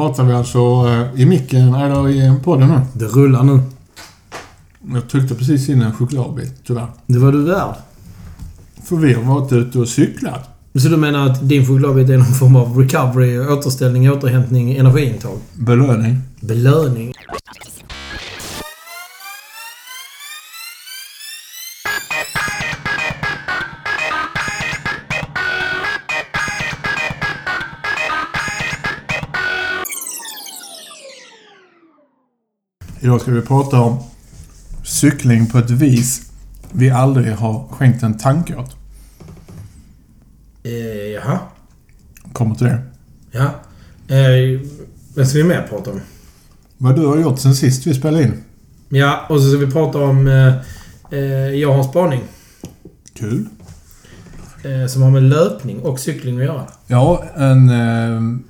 pratar vi alltså eh, i micken, eller i podden nu. Det rullar nu. Jag tryckte precis in en chokladbit, tyvärr. Det var du värd. För vi har varit ute och cyklat. Så du menar att din chokladbit är någon form av recovery, återställning, återhämtning, energiintag? Belöning. Belöning? Idag ska vi prata om cykling på ett vis vi aldrig har skänkt en tanke åt. Eh, jaha. Kommer till det. Ja. Eh, vad ska vi mer prata om? Vad du har gjort sen sist vi spelade in. Ja, och så ska vi prata om... Eh, eh, jag har en spaning. Kul. Eh, som har med löpning och cykling att göra. Ja, en... Eh,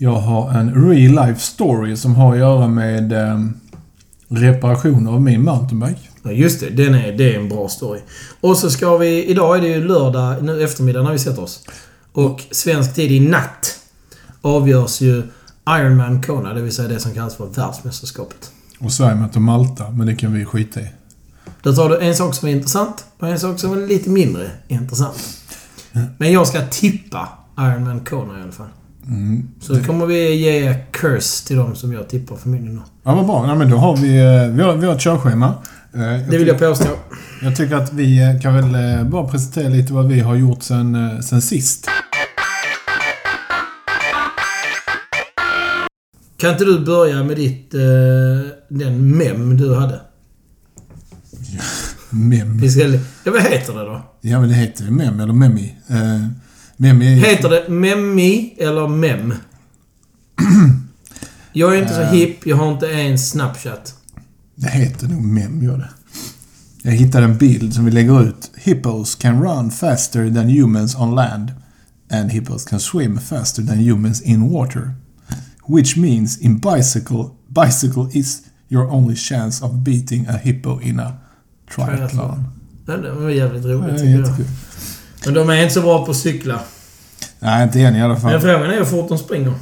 jag har en real life story som har att göra med eh, reparation av min mountainbike. Ja, just det. Den är, det är en bra story. Och så ska vi... Idag är det ju lördag nu eftermiddag när vi sätter oss. Och svensk tid i natt avgörs ju Ironman Kona, det vill säga det som kallas för världsmästerskapet. Och Sverige möter Malta, men det kan vi skita i. Då tar du en sak som är intressant och en sak som är lite mindre intressant. Men jag ska tippa Ironman Kona i alla fall. Mm. Så kommer vi ge curse till dem som jag tippar för min del. Ja, vad bra. Nej, men då har vi, eh, vi, har, vi har ett körschema. Eh, Det vill jag påstå. Jag tycker att vi eh, kan väl bara presentera lite vad vi har gjort sen, sen sist. Kan inte du börja med ditt... Eh, den mem du hade? Mem. Vi ska, ja, vad heter det då? Ja, men det heter ju Mem, eller Memi. Eh, Memi. Heter det memmi eller mem? Jag är inte så Eh. hipp. Jag har inte ens Snapchat. Det heter nog Mem, gör det. Jag hittade en bild som vi lägger ut. Hippos can run faster than humans on land. And hippos can swim faster than humans in water. Which means in bicycle, bicycle is your only chance of beating a hippo in a triathlon. Det var jävligt Det roligt är tycker jag. Men de är inte så bra på att cykla. Nej, inte än i alla Men fall. frågan är hur fort de springer.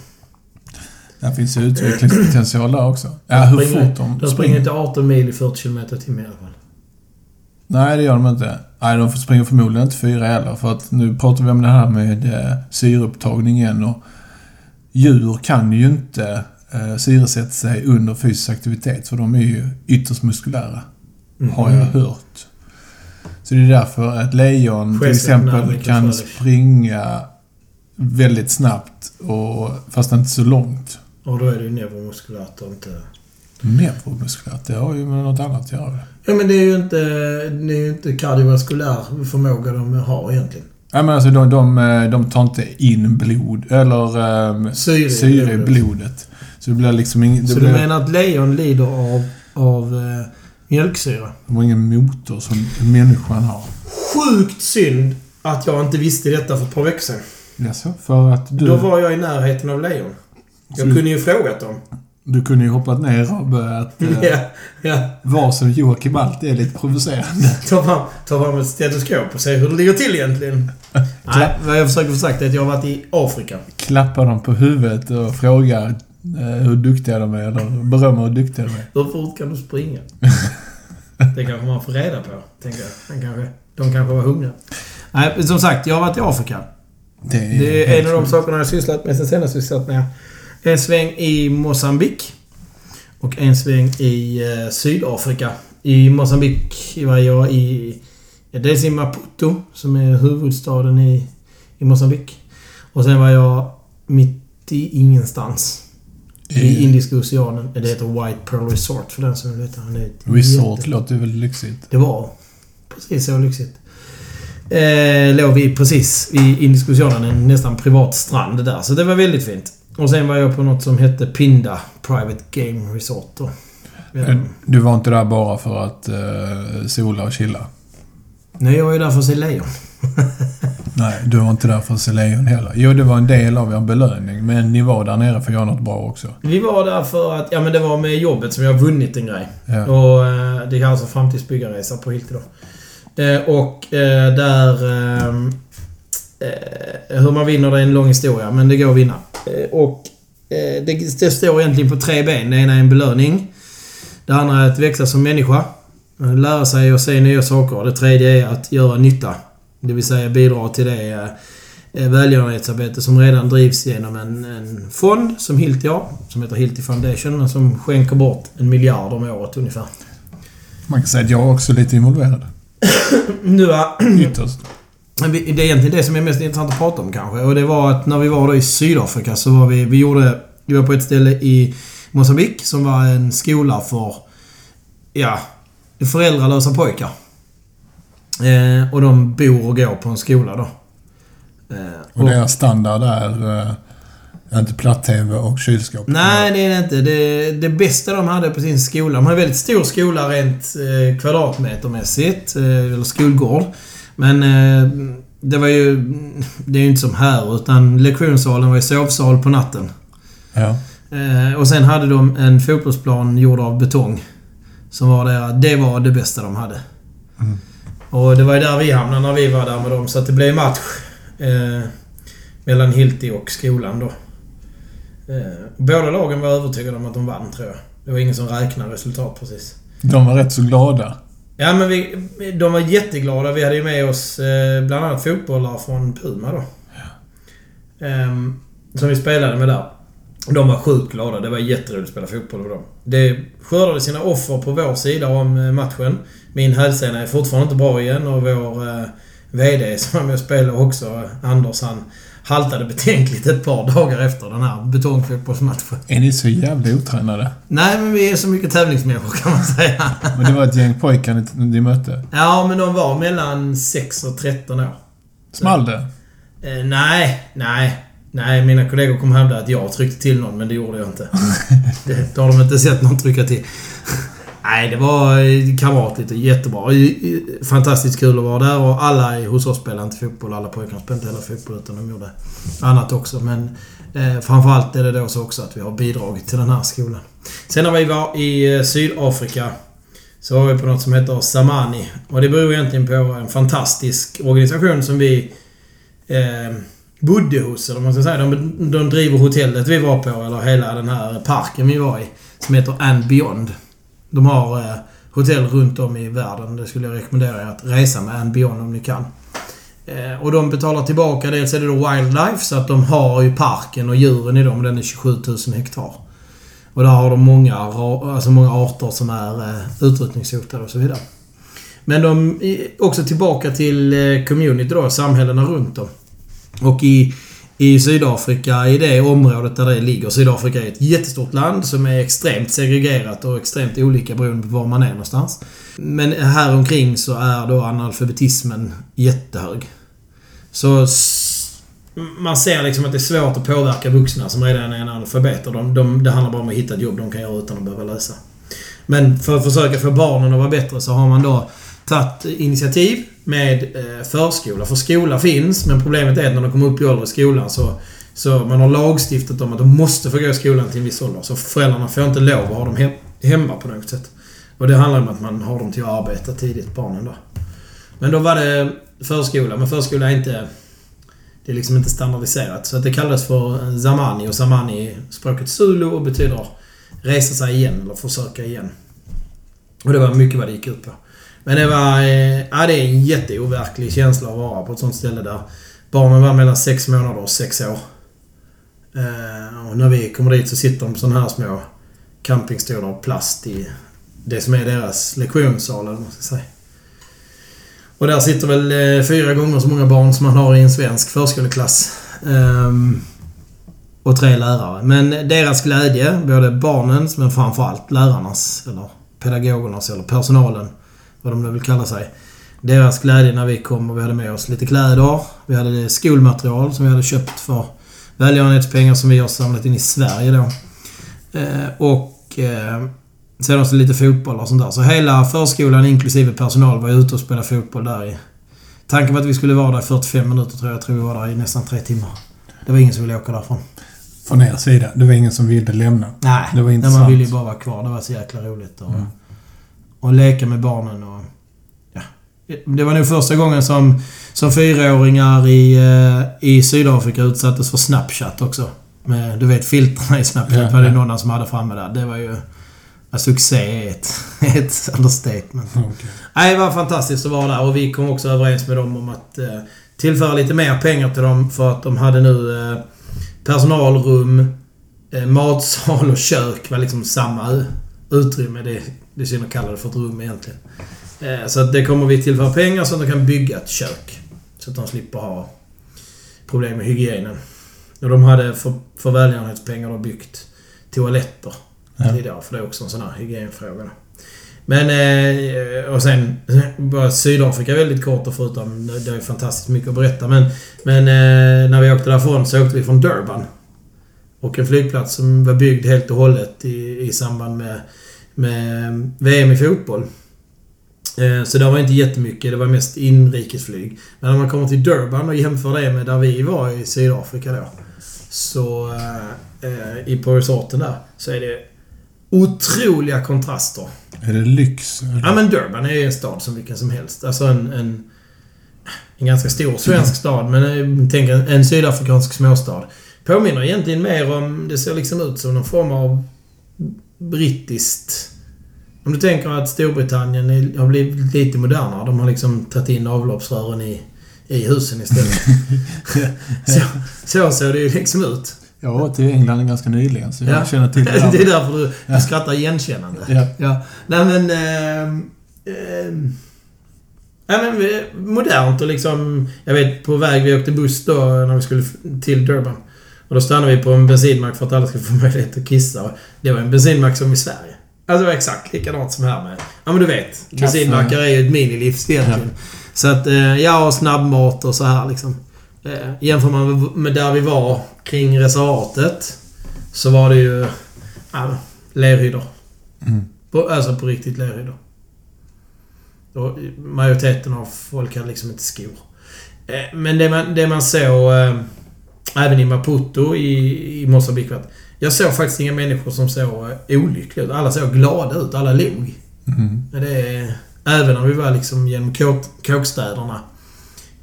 Där finns ju utvecklingspotential där också. Ja, hur springer- fort de De springer inte 18 mil i 40 km i timmen i alla fall. Nej, det gör de inte. Nej, de springer förmodligen inte fyra heller. För att nu pratar vi om det här med eh, syreupptagning igen och djur kan ju inte eh, syresätta sig under fysisk aktivitet. För de är ju ytterst muskulära. Mm. Har jag hört. Så det är därför ett lejon till exempel kan springa väldigt snabbt och fast inte så långt. Och då är det ju neuromuskulärt och inte... Neuromuskulärt, det har ju med något annat att göra. Ja, men det är ju inte, det är ju inte kardiovaskulär förmåga de har egentligen. Ja, men alltså de, de, de tar inte in blod, eller um, Syre i syre i blodet. Så det blir liksom ing, det Så blir, du menar att lejon lider av, av eh, mjölksyra? de har ingen motor som människan har. Sjukt synd att jag inte visste detta för ett par veckor sedan. Jaså? För att du, Då var jag i närheten av lejon. Jag Så- kunde ju frågat dem. du kunde ju hoppat ner och börjat eh, Ja, ja. vara som Joakim alltid är lite provocerande. Ta fram, ta fram ett stetoskop och se hur det ligger till egentligen. Nej, vad jag försöker få sagt är att jag har varit i Afrika. Klappar dem på huvudet och frågar hur duktiga de är, eller berömmer hur duktiga de är. Hur fort kan du springa? Det kanske man får reda på, tänker jag. Han kanske, de kanske var hungriga. Nej, som sagt, jag har varit i Afrika. Det är, Det är en av de sjukt. sakerna jag har sysslat med sen senast vi satt ner. En sväng i Mosambik. Och en sväng i eh, Sydafrika. I Mosambik var jag i... Dels i Maputo, som är huvudstaden i, i Mosambik. Och sen var jag mitt i ingenstans. I Indiska oceanen. Det heter White Pearl Resort för den som vill veta. Är Resort jätte- låter väldigt lyxigt. det var precis så lyxigt. Eh, låg vi precis i Indiska oceanen, en nästan privat strand där. Så det var väldigt fint. Och sen var jag på något som hette Pinda Private Game Resort då. Men Du var inte där bara för att eh, sola och chilla? Nej, jag är där för att se lejon. Nej, du var inte där för att se lejon heller. Jo, det var en del av er belöning, men ni var där nere för att göra något bra också. Vi var där för att, ja men det var med jobbet som jag har vunnit en grej. Ja. Och eh, det kallas för framtidsbyggarresa på Hilti då. Eh, och eh, där... hur man vinner det är en lång historia, men det går att vinna. Och det, det står egentligen på tre ben. Det ena är en belöning. Det andra är att växa som människa. Lära sig att se nya saker. Det tredje är att göra nytta. Det vill säga bidra till det eh, välgörenhetsarbete som redan drivs genom en, en fond som Hilti har. Som heter Hilti Foundation, som skänker bort en miljard om året ungefär. Man kan säga att jag är också lite involverad. Nu är Ytterst. Det är egentligen det som är mest intressant att prata om kanske. Och det var att när vi var då i Sydafrika så var vi... Vi gjorde... Vi var på ett ställe i Mosambik som var en skola för... Ja, föräldralösa pojkar. Eh, och de bor och går på en skola då. Eh, Och deras standard är eh, inte platt-tv och kylskåp. Nej, det är det inte. Det, det bästa de hade på sin skola... De har en väldigt stor skola rent eh, kvadratmetermässigt. Eh, eller skolgård. Men eh, det var ju... Det är ju inte som här, utan lektionssalen var ju sovsal på natten. Ja. Eh, och sen hade de en fotbollsplan gjord av betong. Som var där, det var det bästa de hade. Mm. Och det var ju där vi hamnade när vi var där med dem. Så det blev match eh, mellan Hilti och skolan då. Eh, båda lagen var övertygade om att de vann, tror jag. Det var ingen som räknade resultat precis. De var rätt så glada. Ja, men vi, de var jätteglada. Vi hade ju med oss eh, bland annat fotbollare från Puma då. Ehm, som vi spelade med där. De var sjukt glada. Det var jätteroligt att spela fotboll med dem. Det skördade sina offer på vår sida om eh, matchen. Min hälsena är fortfarande inte bra igen och vår eh, VD som var med och spelade också, Anders, han haltade betänkligt ett par dagar efter den här betongfotbollsmatchen. Är ni så jävla otränade? Nej, men vi är så mycket tävlingsmänniskor kan man säga. Men det var ett gäng pojkar ni, ni mötte. Ja, men de var mellan 6 och 13 år. Small det? Eh, nej, nej. Nej, mina kollegor kommer hävda att jag tryckte till någon, men det gjorde jag inte. Det, det har de inte sett någon trycka till. Nej, det var eh, kamratligt och jättebra. Fantastiskt kul att vara där och alla hos oss spelade inte fotboll. Alla pojkarna spelade inte heller fotboll utan de gjorde annat också. Men eh, framförallt är det då så också att vi har bidragit till den här skolan. Sen när vi var i eh, Sydafrika så var vi på något som heter Samani. Och det beror egentligen på en fantastisk organisation som vi eh, bodde hos, eller vad man ska säga. De, de driver hotellet vi var på, eller hela den här parken vi var i. Som heter And Beyond. De har eh, hotell runt om i världen. Det skulle jag rekommendera er att resa med And Beyond om ni kan. Eh, och de betalar tillbaka. Dels är det då Wildlife, så att de har ju parken och djuren i dem. Den är 27 000 hektar. Och där har de många, alltså många arter som är eh, utrotningshotade och så vidare. Men de är också tillbaka till eh, community då, samhällena runt om. Och i, i Sydafrika, i det området där det ligger. Sydafrika är ett jättestort land som är extremt segregerat och extremt olika beroende på var man är någonstans. Men här omkring så är då analfabetismen jättehög. Så man ser liksom att det är svårt att påverka vuxna som redan är analfabeter. De, de, det handlar bara om att hitta ett jobb de kan göra utan att behöva läsa. Men för att försöka få barnen att vara bättre så har man då tagit initiativ med eh, förskola. För skola finns, men problemet är att när de kommer upp i ålder i skolan så... Så man har lagstiftat om att de måste få gå i skolan till en viss ålder. Så föräldrarna får inte lov att ha dem he- hemma på något sätt. Och det handlar om att man har dem till att arbeta tidigt, barnen då. Men då var det förskola, men förskola är inte... Det är liksom inte standardiserat. Så att det kallas för Zamani och Zamani är språket Zulu och betyder resa sig igen eller försöka igen. Och det var mycket vad det gick ut på. Men det var... Eh, ja, det är en jätteoverklig känsla att vara på ett sånt ställe där barnen var mellan sex månader och sex år. Eh, och när vi kommer dit så sitter de på sådana här små campingstolar av plast i det som är deras lektionssal, eller vad man ska säga. Och där sitter väl eh, fyra gånger så många barn som man har i en svensk förskoleklass. Ehm, och tre lärare. Men deras glädje, både barnens men framförallt lärarnas, eller pedagogernas, eller personalen, vad de nu vill kalla sig. Deras glädje när vi kom och vi hade med oss lite kläder. Vi hade skolmaterial som vi hade köpt för välgörenhetspengar som vi har samlat in i Sverige då. Eh, och eh, sen också lite fotboll och sånt där. Så hela förskolan inklusive personal var ute och spelade fotboll där i... Tanken var att vi skulle vara där i 45 minuter tror jag. Jag tror vi var där i nästan tre timmar. Det var ingen som ville åka därifrån. Från er sida. Det var ingen som ville lämna. Nej, Det var intressant. man ville ju bara vara kvar. Det var så jäkla roligt. Och, Mm. Och leka med barnen och... Ja. Det var nog första gången som, som fyraåringar i, eh, i Sydafrika utsattes för Snapchat också. Med, du vet, filtrerna i Snapchat Ja, var det någon som hade framme där. Det var ju... Ja, succé är ett, ett understatement. Okej. Nej, det var fantastiskt att vara där och vi kom också överens med dem om att eh, tillföra lite mer pengar till dem för att de hade nu eh, personalrum, eh, matsal och kök var liksom samma utrymme. Det, det är synd att kalla det för ett rum egentligen. Eh, så det kommer vi tillföra pengar så att de kan bygga ett kök. Så att de slipper ha problem med hygienen. Och de hade för, för välgörenhetspengar då byggt toaletter Ja. tidigare. För det är också en sån här hygienfråga. Men... Eh, och sen... Bara Sydafrika väldigt kort och förutom... Det är fantastiskt mycket att berätta. Men, men eh, när vi åkte därifrån så åkte vi från Durban. Och en flygplats som var byggd helt och hållet i, i samband med, med VM i fotboll. Eh, Så det var inte jättemycket. Det var mest inrikesflyg. Men när man kommer till Durban och jämför det med där vi var i Sydafrika då. Så... eh, eh, i på resorten där. Så är det otroliga kontraster. Är det lyx? eller? Ja men Durban är ju en stad som vilken som helst. Alltså en... En, en ganska stor svensk stad, men eh, tänk en, en sydafrikansk småstad. Påminner egentligen mer om... Det ser liksom ut som någon form av brittiskt... Om du tänker att Storbritannien är, har blivit lite modernare. De har liksom tagit in avloppsrören i, i husen istället. så, så ser det ju liksom ut. Jag var till England ganska nyligen, så jag Ja. känner till det. det här. är därför du, du skrattar igenkännande. Ja. Ja. Nej men... ehm, ehm, men eh, modernt och liksom... Jag vet på väg, vi åkte buss då när vi skulle till Durban. Och då stannade vi på en bensinmack för att alla skulle få möjlighet att kissa. Det var en bensinmack som i Sverige. Alltså det var exakt likadant som här med... Ja men du vet. Bensinmackar är ju ett minilivs egentligen. Så att, eh, ja och snabbmat och så här liksom. Eh, Jämför man med- där vi var kring reservatet. Så var det ju... Ja, lerhyddor. Mm. På, alltså på riktigt lerhyddor. Och majoriteten av folk hade liksom inte skor. Eh, Men det man, det man såg även i Maputo i, i att jag såg faktiskt inga människor som såg olyckliga ut. Alla såg glada ut. Alla log. Mm. Det även när vi var liksom genom kåk, kåkstäderna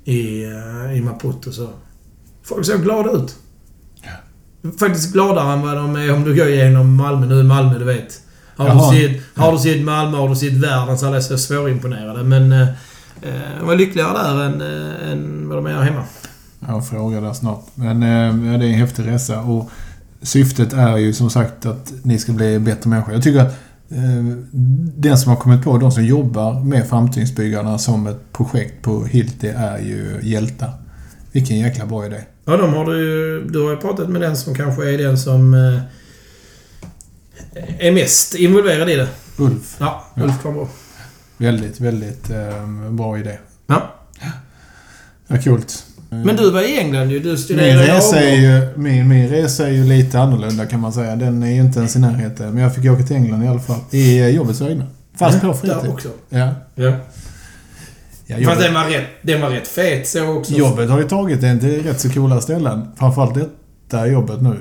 i, eh, i Maputo så... Folk såg glada ut. Faktiskt gladare än vad de är om du går igenom Malmö. Nu är Malmö, du vet. Har Jaha. du, sett, har du sett Malmö har du sett världen så alla är så svårimponerade. Men... Eh, eh, de var lyckligare där än, eh, än vad de är här hemma. Jag frågar där snart. Men eh, ja, det är en häftig resa och syftet är ju som sagt att ni ska bli bättre människor. Jag tycker att eh, den som har kommit på, de som jobbar med Framtidsbyggarna som ett projekt på Hilti är ju hjältar. Vilken jäkla bra idé. Ja, de har du Du har ju pratat med den som kanske är den som... Eh, är mest involverad i det. Ulf. Ja, Ja. Ulf Kvarnbro. Väldigt, väldigt eh, bra idé. Ja. Ja, coolt. Men du var i England ju. Du Min studerade resa, är avlopp. ju, min, min resa är ju lite annorlunda kan man säga. Den är ju inte ens i närheten. Men jag fick åka till England i alla fall. I eh, jobbets vägnar. Fast på Där fritid. också. Ja. Ja. ja Fast jobbet, den var rätt, den var rätt fet så också. jobbet har ju tagit en till rätt så coola ställen. Framförallt detta jobbet nu.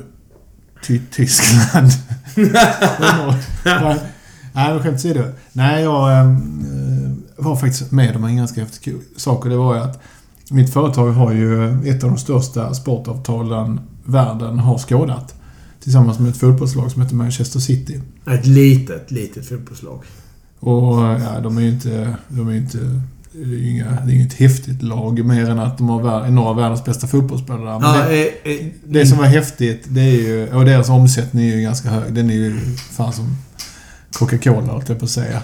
Ty Tyskland. Nej, men skämt åsido. Nej, jag eh, var faktiskt med om en ganska häftig sak. Och det var ju att mitt företag har ju ett av de största sportavtalen världen har skådat. Tillsammans med ett fotbollslag som heter Manchester City. Ett litet, litet fotbollslag. Och ja, de är ju inte... De är inte det är ju inga, det är inget häftigt lag mer än att de har några av världens bästa fotbollsspelare. Men Ja, det, eh, eh, det som var häftigt, det är ju... Och deras omsättning är ju ganska hög. Den är ju fan som Coca-Cola, höll jag på att säga.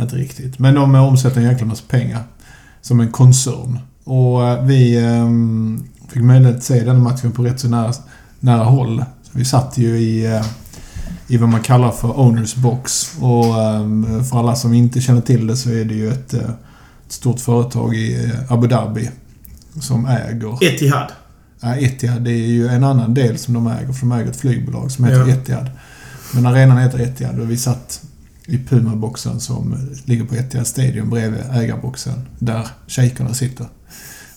Inte riktigt. Men de omsätter en jäkla massa pengar. Som en koncern. Och eh, vi eh, fick möjlighet att se den matchen på rätt så nära, nära håll. Så vi satt ju i, eh, i vad man kallar för owners box. Och eh, för alla som inte känner till det så är det ju ett, eh, ett stort företag i Abu Dhabi som äger... Etihad. Nej, Etihad det är ju en annan del som de äger, för de äger ett flygbolag som heter Ja. Etihad. Men arenan heter Etihad och vi satt i Puma-boxen som ligger på Etihad Stadium bredvid ägarboxen där shejkerna sitter.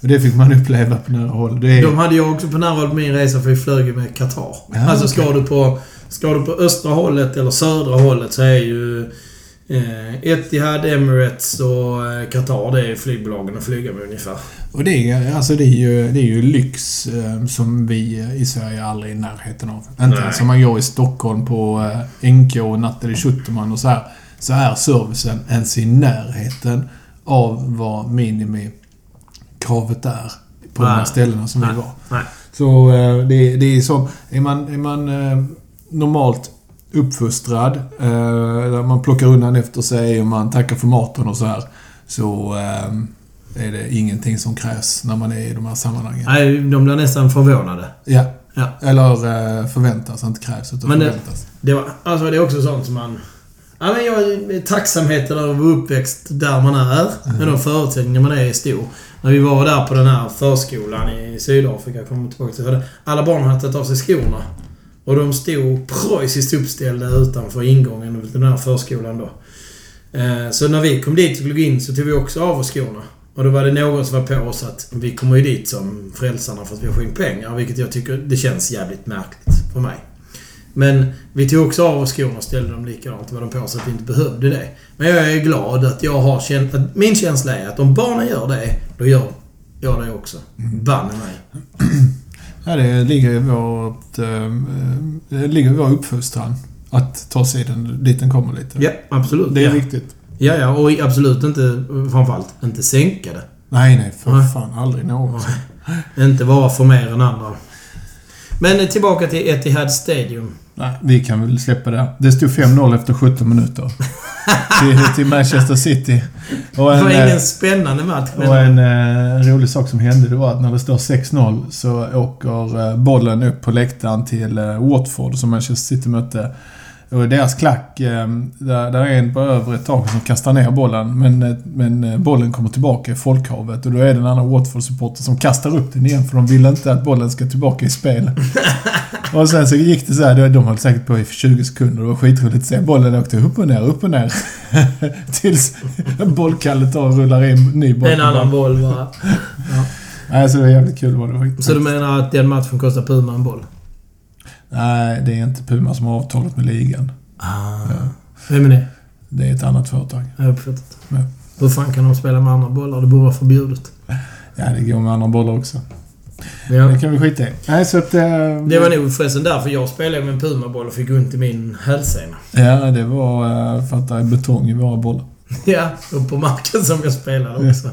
Och det fick man uppleva på nära håll. Är, De hade jag också på nära håll på min resa för vi flög ju med Qatar. Ja, alltså ska okej. du, på, ska du på östra hållet eller södra hållet så är ju Etihad, Emirates och eh, Qatar, det är flygbolagen att flyga med ungefär. Och det är, alltså det är, ju, det är ju lyx eh, som vi i Sverige aldrig är i närheten av. Inte Nej. ens om man går i Stockholm på eh, NK och Nathalie Schuterman och så här. Så är servicen ens i närheten av vad minimikravet är på de här Nej. ställena som vi Nej. var. Nej. Så eh, det, det är som... Är man, är man eh, normalt uppfostrad, eh, man plockar undan efter sig och man tackar för maten och så här. Så eh, är det ingenting som krävs när man är i de här sammanhangen. Nej, de blir nästan förvånade. Ja. Ja. Eller eh, förväntas, inte krävs utan Men det- förväntas. Det, var, alltså det är också sånt som man... Ja, men jag är tacksamheten över att vara uppväxt där man är. Med de förutsättningar man är i stor. När vi var där på den här förskolan i Sydafrika, kommer tillbaka till det. Alla barn hade tagit av sig skorna. Och de stod preussiskt uppställda utanför ingången till den här förskolan då. Eh, Så när vi kom dit och skulle gå in så tog vi också av oss skorna. Och då var det någon som var på oss att vi kommer ju dit som frälsarna för att vi har skänkt pengar. Vilket jag tycker det känns jävligt märkligt för mig. Men vi tog också av oss skorna och ställde dem likadant med dem på så att vi inte behövde det. Men jag är glad att jag har känt... Att min känsla är att om barnen gör det, då gör jag det också. Banne mig. Ja, det ligger i vårt... Eh, det ligger i vår uppfostran. Att ta sig den, dit den kommer lite. Ja, absolut. Det är ja. viktigt. Ja, ja. Och absolut inte, framförallt, inte sänka det. Nej, nej. För Nej. fan. Aldrig någonsin. Inte vara för mer än andra. Men eh, tillbaka till Etihad Stadium. Nej, vi kan väl släppa det. Det stod 5-0 efter 17 minuter. till, till Manchester City. Och Det en, var eh, ingen spännande match. och en eh, rolig sak som hände det var att när det står 6-0 så åker eh, bollen upp på läktaren till eh, Watford som Manchester City mötte. Och deras klack, eh, där, där är en på övre taket som kastar ner bollen. Men, eh, men eh, bollen kommer tillbaka i folkhavet. Och då är det en annan Watford-supporter som kastar upp den igen för de vill inte att bollen ska tillbaka i spel. och sen så gick det så här, de höll säkert på i 20 sekunder. Det var skitroligt att se. Bollen åkte upp och ner, upp och ner. Tills bollkallet tar och rullar in ny boll. en annan boll bara. Nej, så det var jävligt kul var det faktiskt. Så du menar att den matchen kostar Puma en boll? Nej, det är inte Puma som har avtalet med ligan. Ah. Vem är det? Det är ett annat företag. Jag har uppfattat. Ja. Hur fan kan de spela med andra bollar? Det borde vara förbjudet. Ja, det går med andra bollar också. Ja. Det kan vi skita i. Nej, så att... Eh, Det var nog förresten därför jag spelade med en Puma-boll och fick ont i min hälsena. Ja, det var eh, för att det är betong i våra bollar. Ja, och på marken som jag spelade också.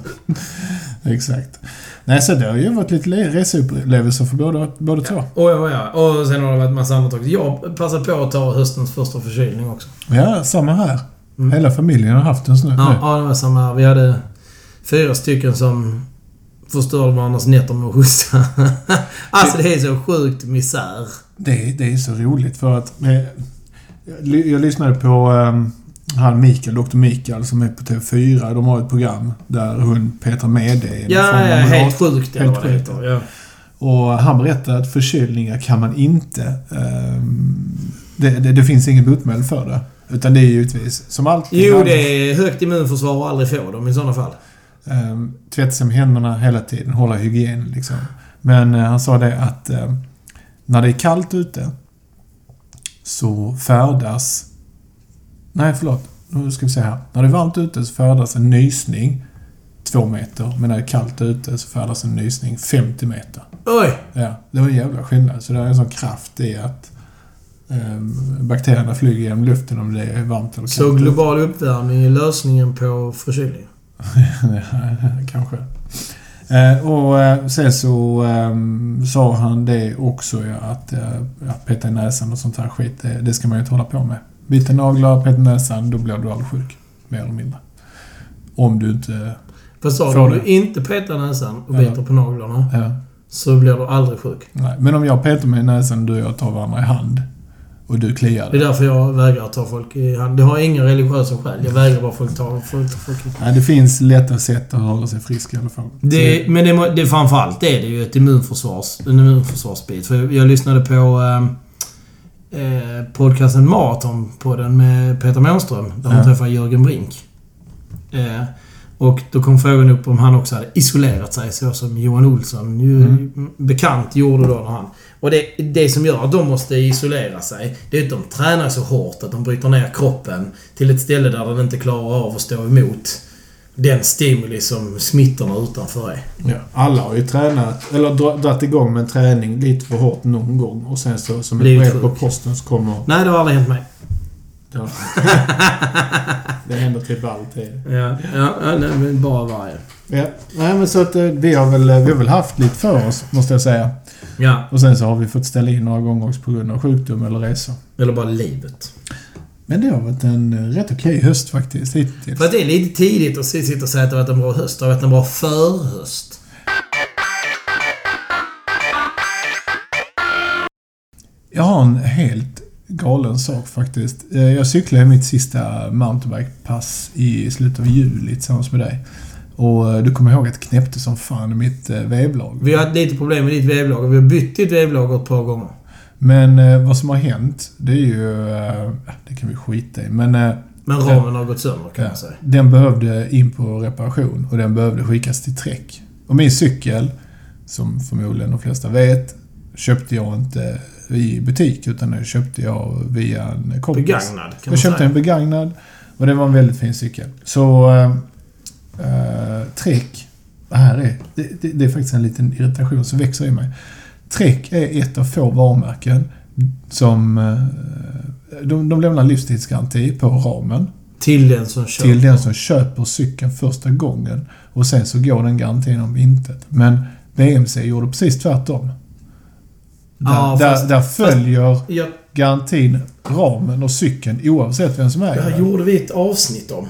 Exakt. Nej, så det har ju varit lite le- reseupplevelser för båda, båda två. Och ja, ja. Och sen har det varit massa annat också. Jag passade på att ta höstens första förkylning också. Ja, samma här. Mm. Hela familjen har haft en nu. Ja, ja, det var samma här. Vi hade fyra stycken som förstörde varandras nätter med att hosta. alltså det är så sjukt misär. Det, det är så roligt för att... Eh, jag, jag lyssnade på eh, han Mikael, Dr. Mikael, som är på TV4. De har ett program där hon Petra Mede är någon Ja, ja, moderat- helt sjukt eller helt vad det sjukt. heter. Ja. Och han berättade att förkylningar kan man inte... ehm, det, det, det finns ingen botemedel för det. Utan det är givetvis som alltid... Jo, det är högt immunförsvar och aldrig få dem i sådana fall. Um, tvätta sig med händerna hela tiden, hålla hygien liksom. Men eh, han sa det att eh, när det är kallt ute så färdas... Nej, förlåt. Nu ska vi se här. När det är varmt ute så färdas en nysning två meter. Men när det är kallt ute så färdas en nysning 50 meter. Oj! Ja, det var en jävla skillnad. Så det är en sån kraft i att um, bakterierna flyger genom luften om det är varmt eller kallt. Så global uppvärmning är lösningen på förkylning? Kanske. Eh, och eh, sen så eh, sa han det också ja, att eh, ja, peta i näsan och sånt här skit, det, det ska man ju inte hålla på med. Bita naglar, peta i näsan, då blir du aldrig sjuk. Mer eller mindre. Om du inte... Vad sa Om du inte petar näsan och Ja. biter på naglarna Ja, så blir du aldrig sjuk. nej. Men om jag petar mig i näsan, du och jag tar varandra i hand och du kliar Det är dig. därför jag vägrar ta folk i hand. Det har inga religiösa skäl. Jag vägrar bara folk ta folk, folk i Nej, det finns lätta sätt att hålla sig frisk i alla fall. Det, men det, det, framförallt är det ju ett immunförsvars, en immunförsvarsbit. För jag, jag lyssnade på eh, eh, podcasten Maraton på den med Peter Månström. Där hon Ja. träffade Jörgen Brink. Eh, Och då kom frågan upp om han också hade isolerat sig så som Johan Olsson ju Mm. bekant gjorde då när han... Och det, det som gör att de måste isolera sig, det är att de tränar så hårt att de bryter ner kroppen till ett ställe där den inte klarar av att stå emot den stimuli som smittorna utanför är. Ja, alla har ju tränat, eller dra- dragit igång med en träning lite för hårt någon gång och sen så som ett brev på posten så kommer... Nej, det har aldrig hänt mig. Ja. det händer typ alltid. Ja, ja, ja nej, men bara varje. Ja, nej men så att eh, vi har väl, vi har väl haft lite för oss, måste jag säga. Ja, Och sen så har vi fått ställa in några gånger också på grund av sjukdom eller resor. eller bara livet. Men det har varit en eh, rätt okej höst faktiskt hittills. För att det är lite tidigt att sitta och säga att det har varit en bra höst. Det har varit en bra förhöst. Jag har en helt galen sak faktiskt. Eh, Jag cyklade mitt sista mountainbikepass i slutet av juli tillsammans med dig. Och eh, du kommer ihåg att det knäppte som fan i mitt vevlag. Vi har haft lite problem med ditt vevlager. Vi har bytt ditt vevlager ett par gånger. Men eh, vad som har hänt, det är ju... Eh, det kan vi skita i. Men eh, Men ramen har gått sönder kan Ja. man säga. Den behövde in på reparation och den behövde skickas till Trek. Och min cykel, som förmodligen de flesta vet, köpte jag inte i butik utan den köpte jag via en kompis. Begagnad kan man Jag köpte säga. en begagnad och det var en väldigt fin cykel. Så... Eh, Trek. Det här är... Det, det, det är faktiskt en liten irritation som växer i mig. Trek är ett av få varumärken som... Eh, de, de lämnar livstidsgaranti på ramen Till den som kör. till den som köper cykeln första gången. Och sen så går den garantin om intet. Men BMC gjorde precis tvärtom. Där, Ja, där, fast- där följer Jag, garantin ramen och cykeln oavsett vem som äger det här den. gjorde vi ett avsnitt om.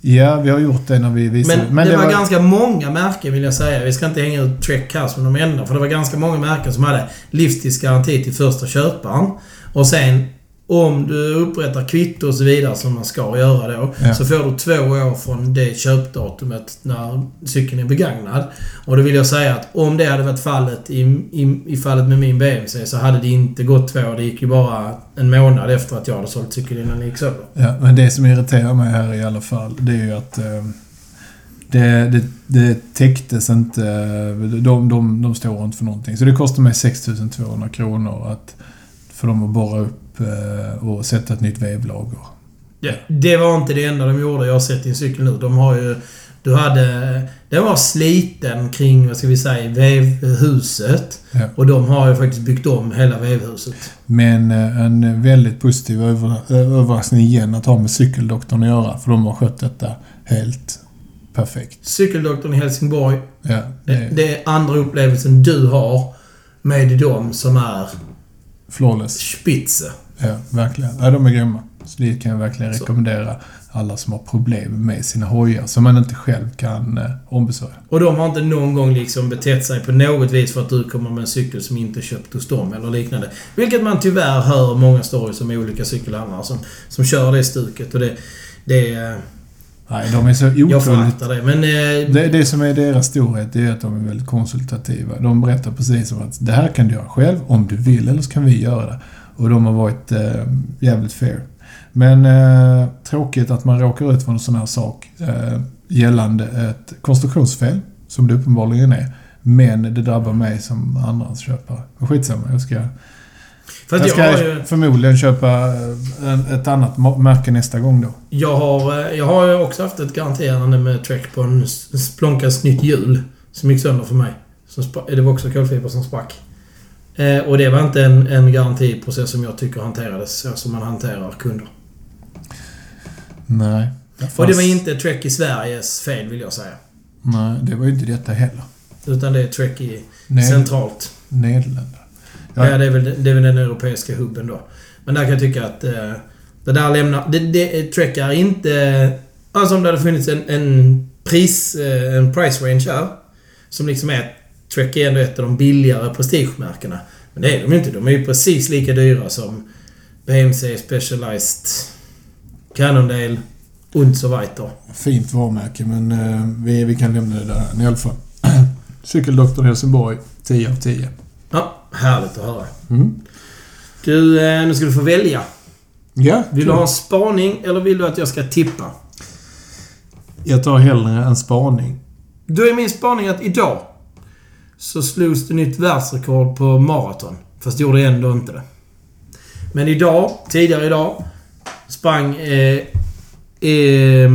Ja, vi har gjort det när vi visade. Men, det, var, ganska många märken vill jag säga. Vi ska inte hänga ut Trek här som de enda. För det var ganska många märken som hade livstidsgaranti till första köparen. Och sen om du upprättar kvitto och så vidare som man ska göra då. Ja. Så får du två år från det köpdatumet när cykeln är begagnad. Och då vill jag säga att om det hade varit fallet i, i, i fallet med min BMC så hade det inte gått två år. Det gick ju bara en månad efter att jag hade sålt cykeln innan den gick sönder. Ja, men det som irriterar mig här i alla fall, det är ju att eh, det, det, det täcktes inte. De, de, de står inte för någonting. Så det kostar mig 6200 kronor att för dem att borra upp eh, och sätta ett nytt vevlager. Ja, det var inte det enda de gjorde. Jag har sett din cykel nu. De har ju... Du hade... Den var sliten kring, vad ska vi säga, vevhuset. Ja. Och de har ju faktiskt byggt om hela vevhuset. Men eh, en väldigt positiv över, överraskning igen att ha med cykeldoktorn att göra. För de har skött detta helt perfekt. Cykeldoktorn i Helsingborg. Ja, Det, det är det är andra upplevelsen du har med dem som är flawless. spitze. Ja, verkligen. Ja, de är grymma. Så det kan jag verkligen Så. rekommendera alla som har problem med sina hojar som man inte själv kan eh, ombesörja. Och de har inte någon gång liksom betett sig på något vis för att du kommer med en cykel som inte köpt hos dem eller liknande. Vilket man tyvärr hör många stories om olika cykelhandlare som, som kör det stuket. Och det... det eh, Nej, de är så jag otroligt... föraktar det. Men... Eh, Det, det som är deras storhet det är att de är väldigt konsultativa. De berättar precis som att det här kan du göra själv om du vill, eller så kan vi göra det. Och de har varit eh, jävligt fair. Men eh, tråkigt att man råkar ut för en sån här sak eh, gällande ett konstruktionsfel, som det uppenbarligen är. Men det drabbar mig som andrahandsköpare. Men skitsamma, jag ska, för jag jag, ska har ju, förmodligen köpa eh, ett annat märke nästa gång då. jag, har, eh, jag har ju också haft ett garanterande med Trek på en Splonkas nytt hjul. Som gick sönder för mig. Som spa- det var också kolfiber som sprack. Eh, och det var inte en, en garantiprocess som jag tycker hanterades så som man hanterar kunder. Nej. Och det var inte Trek i Sveriges fel vill jag säga. Nej, det var ju inte detta heller. Utan det är Trek i Ned- centralt. Nederländerna. Ja. Ja. det, är väl, det är väl den europeiska hubben då. Men där kan jag tycka att eh, det där lämnar... Det, det, Trek är inte... Alltså om det hade funnits en, en pris... Eh, en price range här. Som liksom är... Trek är ändå ett av de billigare prestigemärkena. Men det är de ju inte. De är ju precis lika dyra som BMC Specialized, Cannondale und so weiter. Fint varumärke, men eh, vi, vi kan lämna det där i alla fall. Cykeldoktorn Helsingborg, 10 av 10. Ja, härligt att höra. Mm. Du, eh, nu ska du få välja. Ja, Vill du ha en spaning eller vill du att jag ska tippa? Jag tar hellre en spaning. Då är min spaning att idag så slogs det nytt världsrekord på maraton. Fast det gjorde ändå inte det. Men idag, tidigare idag, sprang eh, eh,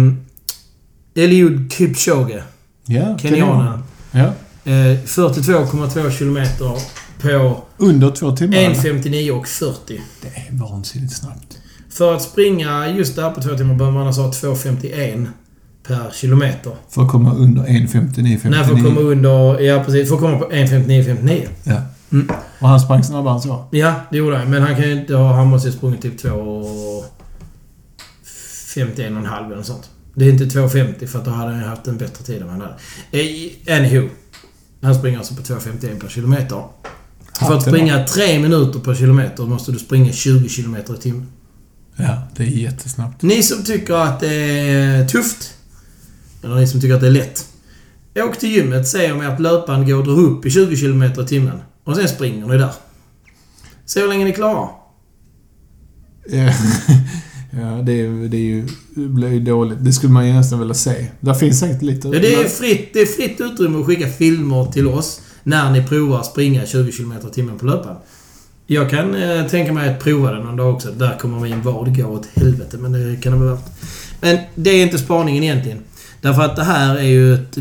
Eliud Kipchoge, Ja, kenyanen, Ja. eh, 42,2 kilometer på Under två timmar. eller? 1.59 och 40. Det är vansinnigt snabbt. För att springa just där på två timmar behöver man alltså ha 2.51 per kilometer. För att komma under 1.59,59. Nej, för att komma under... Ja, precis. För att komma på 1.59,59. Ja. Mm. Och han sprang snabbare än så. Ja, det gjorde han. Men han kan ju inte ha... Han måste ju sprungit typ 2.51,5 eller något sånt. Det är inte 2.50 för att då hade han haft en bättre tid än vad han hade. Eh, Anywho. Han springer alltså på 2.51 per kilometer. För att springa 3 minuter per kilometer måste du springa 20 kilometer i timmen. Ja, det är jättesnabbt. Ni som tycker att det är tufft, eller ni som tycker att det är lätt. Åk till gymmet, se om ert löpband går och drar upp i 20 km i timmen. Och sen springer ni där. Se hur länge ni klarar. Ja, ja det, är, det är ju, det blir ju dåligt. Det skulle man ju nästan vilja se. Där finns säkert lite... Ja, det, är fritt, det är fritt utrymme att skicka filmer till oss när ni provar springa 20 km timmen på löpband. Jag kan eh, tänka mig att prova det någon dag också. Där kommer min vad gå åt helvete, men det kan det vara värt. Men det är inte spaningen egentligen. Därför att det här är ju ett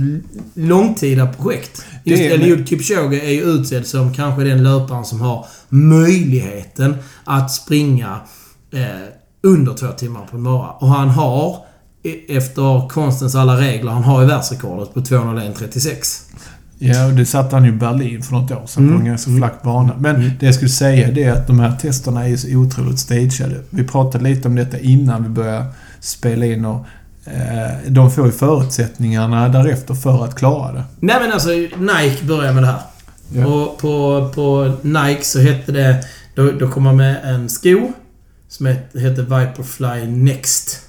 långtida projekt. Just Eliud Kipchoge är ju utsedd som kanske den löparen som har möjligheten att springa eh, under två timmar på en mara. Och han har, e- efter konstens alla regler, han har ju världsrekordet på 201.36. Ja, och det satte han ju i Berlin för något år sedan på Mm. en ganska flack bana. Men det jag skulle säga det är att de här testerna är ju så otroligt stageade. Vi pratade lite om detta innan vi började spela in och eh, de får ju förutsättningarna därefter för att klara det. Nej men alltså, Nike börjar med det här. Ja. Och på, på Nike så hette det... Då, då kom man med en sko som het- hette Viperfly Next.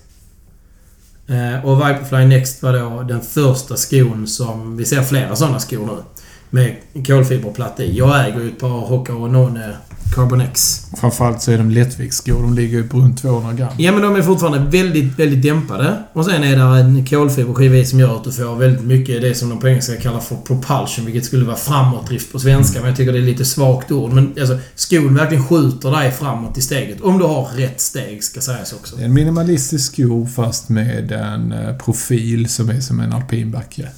Eh, och Viperfly Next var då den första skon som... Vi ser flera sådana skor nu. Med kolfiberplatta i. Jag äger ju ett par Hoka och None Carbon X. Framförallt så är de lättviktsskor. De ligger ju på runt 200 gram. Ja men de är fortfarande väldigt, väldigt dämpade. Och sen är det en kolfiberskiva i som gör att du får väldigt mycket det som de på engelska kallar för propulsion, vilket skulle vara framåtdrift på svenska. Men jag tycker det är lite svagt ord. Men alltså, skon verkligen skjuter dig framåt i steget. Om du har rätt steg, ska sägas också. En minimalistisk sko fast med en eh, profil som är som en alpinbacke.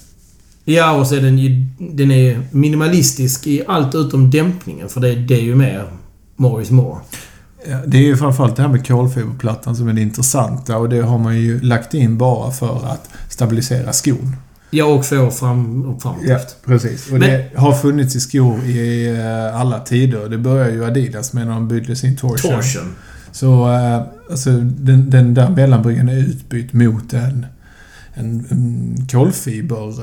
Ja, och så är den ju... Den är minimalistisk i allt utom dämpningen. För det, det är ju mer more is more. Ja, Det är ju framförallt det här med kolfiberplattan som är det intressanta och det har man ju lagt in bara för att stabilisera skon. Ja, och få fram och framåtdrift. precis. Och Men- det har funnits i skor i eh, alla tider. Det börjar ju Adidas med när de byggde sin Torsion. Torsion. Så eh, alltså, den, den där mellanbryggan är utbytt mot en, en, en kolfiber...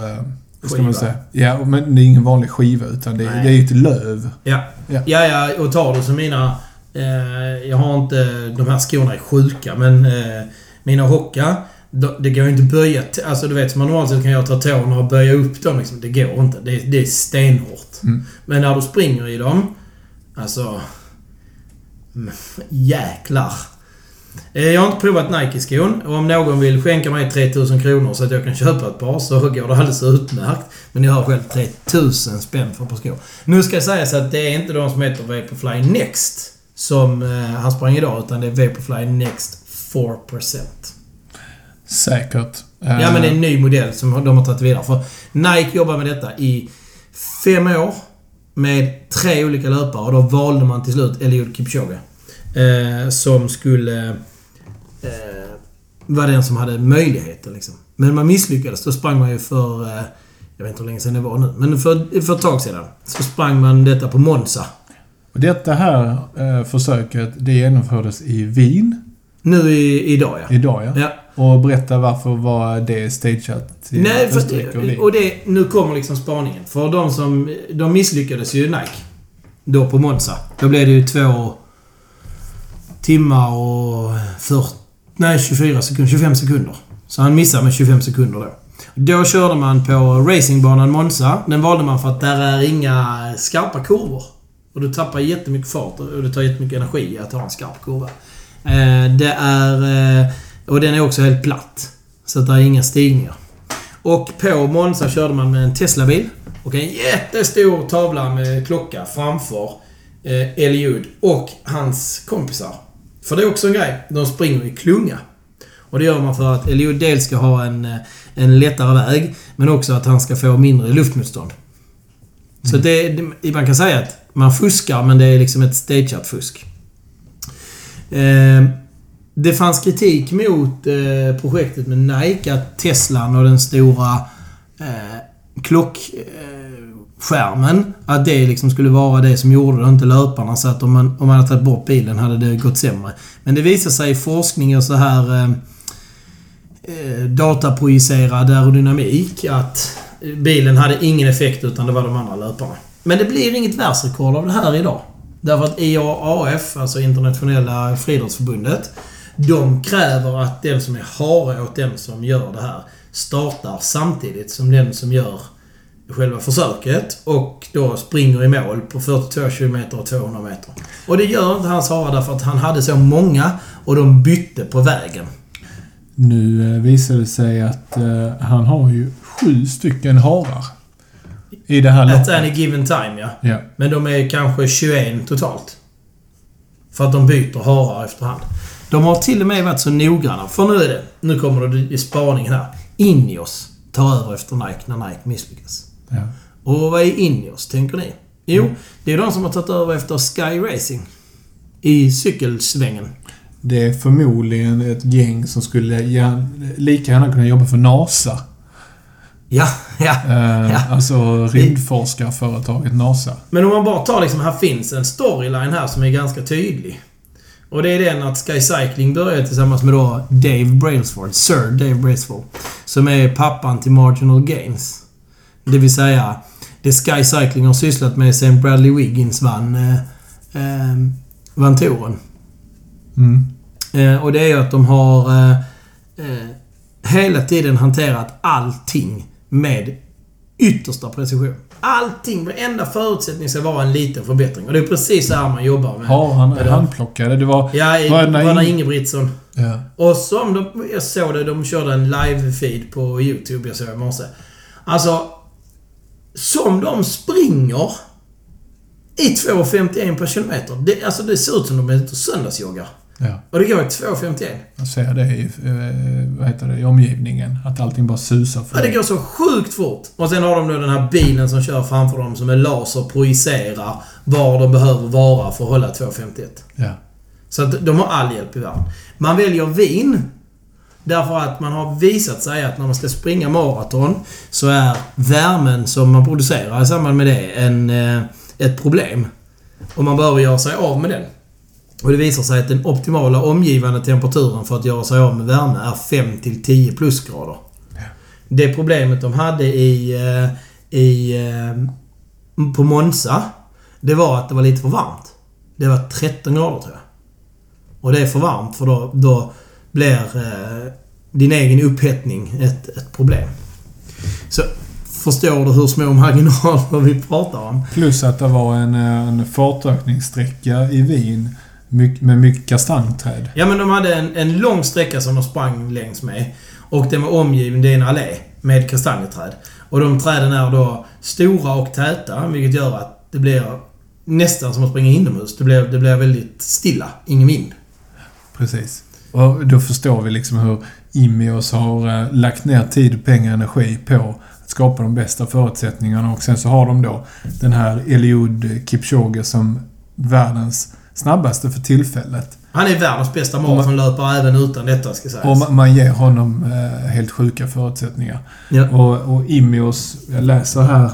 Vad ska man Skiva. säga? Ja, men det är ingen vanlig skiva utan det, Nej. det är ju ett löv. Ja. Ja. ja, ja, och tar du som mina... Eh, jag har inte... De här skorna är sjuka, men eh, mina Hocka, de, det går ju inte att böja... Alltså du vet, som man normalt sett kan jag ta tårna och böja upp dem liksom. Det går inte. Det, det är stenhårt. Mm. Men när du springer i dem... Alltså... mm, Jäklar. Eh, Jag har inte provat Nike-skon och om någon vill skänka mig 3000 kronor så att jag kan köpa ett par så går det alldeles utmärkt. Men jag har själv 3000 spänn för ett par skor. Nu ska jag säga så att det är inte de som heter Vaporfly Next som eh, han sprang idag utan det är Vaporfly Next 4%. Säkert. Ja men det är en ny modell som de har tagit vidare. För Nike jobbar med detta i fem år. Med tre olika löpare och då valde man till slut Eliud Kipchoge. Eh, som skulle eh, vara den som hade möjligheter liksom. Men man misslyckades. Då sprang man ju för... Eh, jag vet inte hur länge sedan det var nu. Men för, för ett tag sedan. Så sprang man detta på Monza. Och detta här eh, försöket, det genomfördes i Wien Nu i, idag ja. idag ja. Ja. Och berätta varför var det stageat till Nej, för Österrike och Wien? och det, nu kommer liksom spaningen. För de som... De misslyckades ju Nike. Då på Monza. Då blev det ju två timmar och 40... Nej, 24 sekunder. 25 sekunder. Så han missade med 25 sekunder då. Då körde man på racingbanan Monza. Den valde man för att där är inga skarpa kurvor. Och du tappar jättemycket fart och det tar jättemycket energi att ha en skarp kurva. Eh, det är... Eh, och den är också helt platt. Så att det är inga stigningar. Och på Monza körde man med en Tesla-bil. Och en jättestor tavla med klocka framför eh, Eliud och hans kompisar. För det är också en grej. De springer i klunga. Och det gör man för att Eliud dels ska ha en, eh, en lättare väg, men också att han ska få mindre luftmotstånd. Så det, det, man kan säga att man fuskar, men det är liksom ett stageat fusk. Eh, det fanns kritik mot eh, projektet med Nike, att Teslan och den stora eh, skärmen, att det liksom skulle vara det som gjorde det, inte löparna. Så att om man, om man hade tagit bort bilen hade det gått sämre. Men det visar sig i forskning och så här eh, eh, dataprojicerad aerodynamik att bilen hade ingen effekt utan det var de andra löparna. Men det blir inget världsrekord av det här idag. Därför att IAAF, alltså Internationella friidrottsförbundet, de kräver att den som är hare åt den som gör det här startar samtidigt som den som gör själva försöket och då springer i mål på 42 km och 200 meter. Och det gör inte hans hare därför att han hade så många och de bytte på vägen. Nu eh, visar det sig att eh, han har ju sju stycken harar. I det här At loppet. any given time, ja. Ja. Men de är kanske 21 totalt. För att de byter harar efterhand. De har till och med varit så noggranna. För nu är det... Nu kommer det i spaningen här. Ineos tar över efter Nike när Nike misslyckas. Ja. Och vad är Ineos, tänker ni? Jo, det är de som har tagit över efter Sky Racing. I cykelsvängen. Det är förmodligen ett gäng som skulle gärna, lika gärna kunna jobba för NASA. Ja, ja. Eh, Ja. Alltså rymdforskarföretaget NASA. Men om man bara tar liksom, här finns en storyline här som är ganska tydlig. Och det är den att Sky Cycling började tillsammans med då Dave Brailsford, Sir Dave Brailsford. Som är pappan till Marginal Gains. Det vill säga, det Sky Cycling har sysslat med sen Bradley Wiggins vann, eh, eh, vann touren. Mm. Eh, och det är ju att de har eh, eh, hela tiden hanterat allting med yttersta precision. Allting, varenda förutsättning ska vara en liten förbättring. Och det är precis så här man jobbar med... Har han med det. handplockade? Det var... Ja, i Bröderna Bröderna Ing- Ingebrigtsen. Ja. Och som de... Jag såg det, de körde en live-feed på YouTube jag såg i morse. Alltså... Som de springer i 2.51 per kilometer. Det, alltså det ser ut som de är ute och söndagsjoggar. ja. Och det går i 2.51. Jag ser det i, eh, vad heter det, i omgivningen. Att allting bara susar Ja, för det går så sjukt fort. Och sen har de då den här bilen som kör framför dem som med laser projicerar var de behöver vara för att hålla 2.51. Ja. Så att de har all hjälp i världen. Man väljer vin därför att man har visat sig att när man ska springa maraton så är värmen som man producerar i samband med det en, eh, ett problem. Och man behöver göra sig av med den. Och det visar sig att den optimala omgivande temperaturen för att göra sig av med värme är 5 till 10 plusgrader. Det problemet de hade i, eh, i, eh, på Monza, det var att det var lite för varmt. Det var 13 grader tror jag. Och det är för varmt för då, då blir eh, din egen upphettning ett, ett problem. Så förstår du hur små marginaler vi pratar om? Plus att det var en, eh, en fartökningssträcka i Wien med mycket kastanjträd. Ja, men de hade en, en lång sträcka som de sprang längs med. Och den var omgiven, det är en allé, med kastanjeträd. Och de träden är då stora och täta, vilket gör att det blir nästan som att springa inomhus. Det blir, det blir väldigt stilla, ingen vind. Precis. Och då förstår vi liksom hur Imeos har lagt ner tid, pengar, energi på att skapa de bästa förutsättningarna. Och sen så har de då den här Eliud Kipchoge som världens snabbaste för tillfället. Han är världens bästa maratonlöpare även utan detta, ska sägas. Och ma- man ger honom eh, helt sjuka förutsättningar. Ja. Och, och Imeos, jag läser här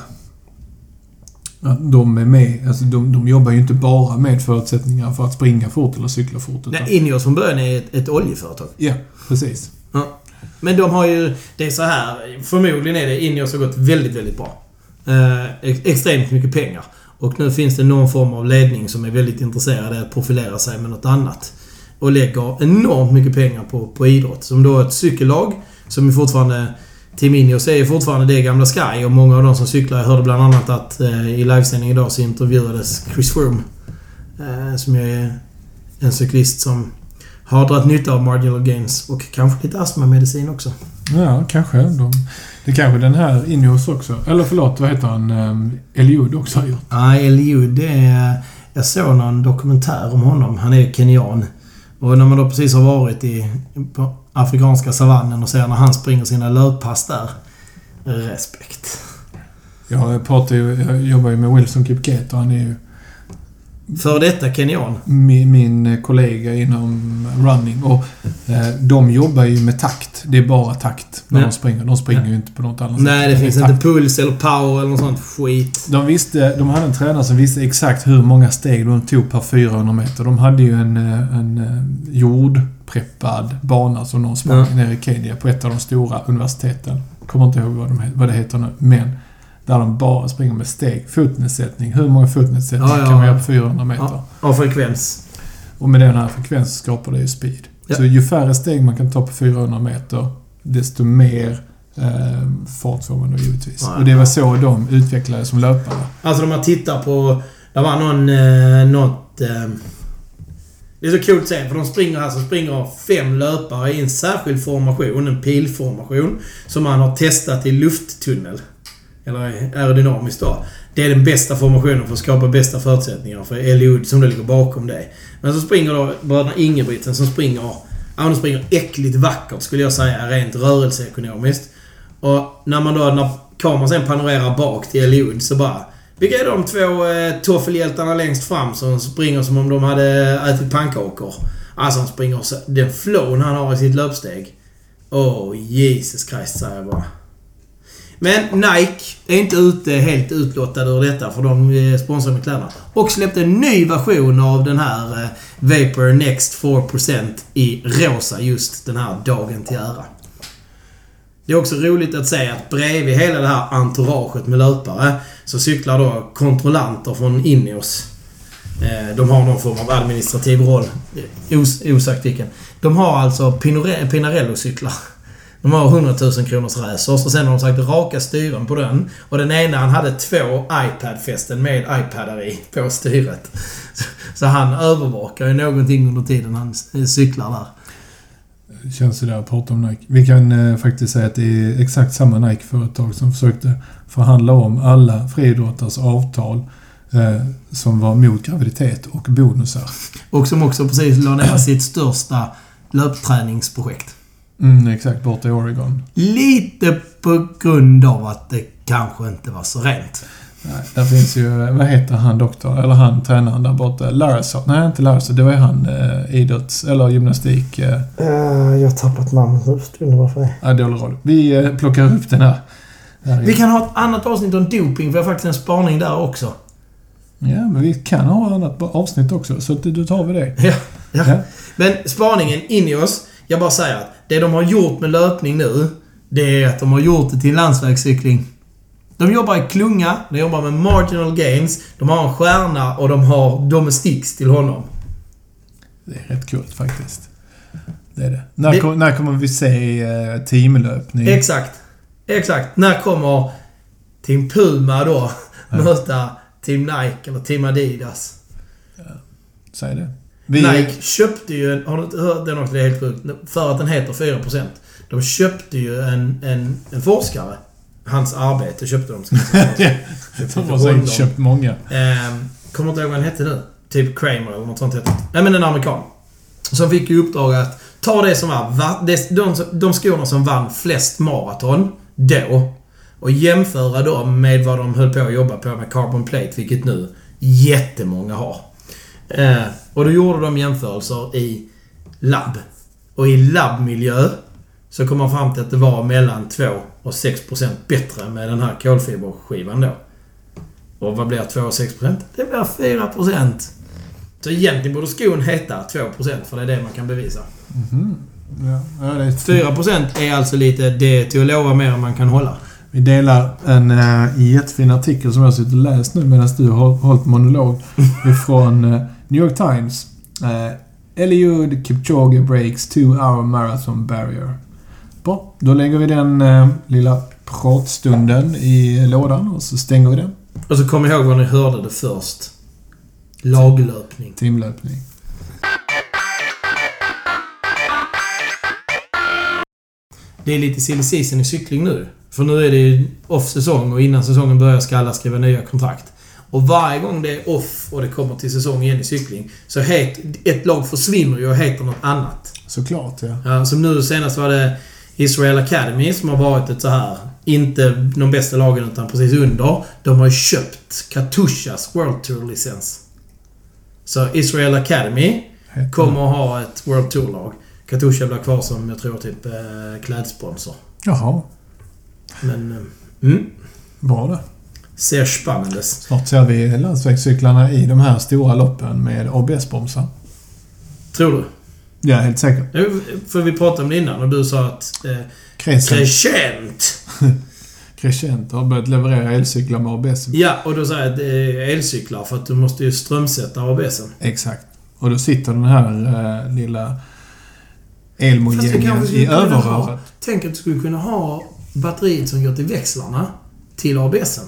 att de är med, alltså de, de jobbar ju inte bara med förutsättningar för att springa fort eller cykla fort. Utan, Nej, Ineos från början är ett, ett oljeföretag. Ja, precis. Ja. Men de har ju... Det är så här. Förmodligen är det Ineos har gått väldigt, väldigt bra. Eh, ex- extremt mycket pengar. Och nu finns det någon form av ledning som är väldigt intresserad av att profilera sig med något annat. Och lägger enormt mycket pengar på, på idrott. Som då ett cykellag som är fortfarande... Team Ineos är fortfarande det gamla Sky och många av de som cyklar, jag hörde bland annat att eh, i livesändning idag så intervjuades Chris Froome. Eh, som ju är en cyklist som har dragit nytta av marginal gains och kanske lite astmamedicin också. Ja, kanske. De, det kanske den här Ineos också. Eller förlåt, vad heter han? Um, Eliud också har gjort. Ja, Eliud, det är... Jag såg någon dokumentär om honom. Han är kenyan. Och när man då precis har varit i på afrikanska savannen och ser när han springer sina löppass där. Respekt. Jag, pratar ju, jag jobbar ju med Wilson Kipketer. Han är ju för detta kenyan. min, min kollega inom running. Och eh, de jobbar ju med takt. Det är bara takt när Ja. de springer. De springer ju inte på något annat Nej, det sätt. finns är inte takt. puls eller power eller något sånt skit. De, visste, de hade en tränare som visste exakt hur många steg de tog per 400 meter. De hade ju en, eh, en eh, jordpreppad bana som de sprang Ja. nere i Kenya på ett av de stora universiteten. Kommer inte ihåg vad, de, vad det heter nu. Men där de bara springer med steg. Fotnedsättning. Hur många fotnedsättningar Ja, ja, kan man ja. göra på 400 meter? Ja. Av frekvens. Och med den här frekvensen skapar det ju speed. Ja. Så ju färre steg man kan ta på 400 meter, desto mer eh, fart får man då givetvis. Ja, och det var så de utvecklades som löpare. Alltså om man tittar på... Det var någon... Eh, något... Eh, det är så kul att se för de springer här så springer fem löpare i en särskild formation, en pilformation, som man har testat i lufttunnel. Eller aerodynamiskt då. Det är den bästa formationen för att skapa bästa förutsättningar för Eliud som då ligger bakom dig. Men så springer då bröderna Ingebrigtsen som springer... Ja, de springer äckligt vackert skulle jag säga, rent rörelseekonomiskt. Och när man då, när kameran sen panorerar bak till Eliud så bara... Vilka är de två eh, toffelhjältarna längst fram som springer som om de hade ätit pannkakor? Alltså han springer så... Den flown han har i sitt löpsteg. Oh, Jesus Christ säger jag bara. Men Nike är inte ute helt utlottade ur detta för de eh, sponsrar med kläderna. Och släppte en ny version av den här eh, Vapor Next 4% i rosa just den här dagen till ära. Det är också roligt att se att bredvid hela det här entouraget med löpare så cyklar då kontrollanter från Ineos. Eh, de har någon form av administrativ roll. Os, osagt vilken. De har alltså Pinore- Pinarello-cyklar. De har 100 000 kronors racers och sen har de sagt raka styren på den. Och den ena han hade två iPad-fästen med iPadar i på styret. Så, han övervakar ju någonting under tiden han eh, cyklar där. Känns det där att prata om Nike. Vi kan eh, faktiskt säga att det är exakt samma Nike-företag som försökte förhandla om alla friidrottares avtal eh, som var mot graviditet och bonusar. Och som också precis la ner sitt största löpträningsprojekt. Mm, exakt, borta i Oregon. Lite på grund av att det kanske inte var så rent. Nej, där finns ju, eh, vad heter han doktor? Eller han tränaren där borta? Larson? Nej, inte Larson. Det var ju han eh, idrotts... Eller gymnastik... Eh, jag har tappat namnet nu. Undrar varför det ja, dålig roll. Vi eh, plockar upp den här. här Vi kan ha ett annat avsnitt om doping, för jag har faktiskt en spaning där också. Ja, men vi kan ha ett annat avsnitt också. Så då tar vi det. Ja, ja. Ja. Men spaningen in i oss. Jag bara säger att det de har gjort med löpning nu, det är att de har gjort det till landsvägscykling. De jobbar i klunga, de jobbar med marginal gains, de har en stjärna och de har domestics till honom. Det är rätt coolt faktiskt. Det är det. När, Det- kom, när kommer vi se eh, teamlöpning? Exakt. Exakt. När kommer Team Puma då möta Team Nike eller Team Adidas? Säg det. Nike köpte ju en... Har du inte hört den också? Det är helt sjukt. För att den heter 4%. De köpte ju en, en, en forskare. Hans arbete köpte de. ska jag säga. De har säkert köpt många. Ehm, kommer inte ihåg vad han hette nu. Typ Kramer eller något sånt hette. Nej men en amerikan. Som fick ju uppdrag att ta det som var... va- det- De, de skorna som vann flest maraton då. Och jämföra dem med vad de höll på att jobba på med Carbon Plate, vilket nu jättemånga har. Eh, och då gjorde de jämförelser i labb. Och i labbmiljö så kom man fram till att det var mellan 2 och 6% bättre med den här kolfiberskivan då. Och vad blir 2 och 6%? Det blir 4%. Så egentligen borde skon heta 2% för det är det man kan bevisa. Mhm. Ja, ja, det är 4% är alltså lite det till att lova mer än man kan hålla. Vi delar en äh, jättefin artikel som jag suttit och läst nu medan du har hållit monolog. ifrån eh, New York Times. Eh, Eliud Kipchoge breaks two hour marathon barrier. Bra, då lägger vi den eh, lilla pratstunden i lådan och så stänger vi den. Och så kom ihåg var ni hörde det först. Laglöpning. Timlöpning. Det är lite silly season i cykling nu. För nu är det ju off-säsong och innan säsongen börjar ska alla skriva nya kontrakt. Och varje gång det är off och det kommer till säsong igen i cykling så het, ett lag försvinner ju och heter något annat. Såklart, ja. Ja, som nu senast var det Israel Academy som har varit ett så här inte de bästa lagen utan precis under. De har ju köpt Katushas World Tour-licens. Så Israel Academy Heter- kommer att ha ett World Tour-lag. Katusha blir kvar som, jag tror, typ eh, klädsponsor. Jaha. Men... eh, Mm. Bra det. Ser spännande. Snart ser vi landsvägscyklarna i de här stora loppen med ABS-bromsar. Tror du? Ja, helt säkert. För vi pratade om det innan och du sa att... Eh, Crescent, Crescent! Crescent har börjat leverera elcyklar med ABS. Ja, och då säger jag att det är elcyklar för att du måste ju strömsätta ABSen. Exakt. Och då sitter den här eh, lilla skulle i överröret. Tänk att du skulle kunna ha batteriet som går till växlarna till ABSen.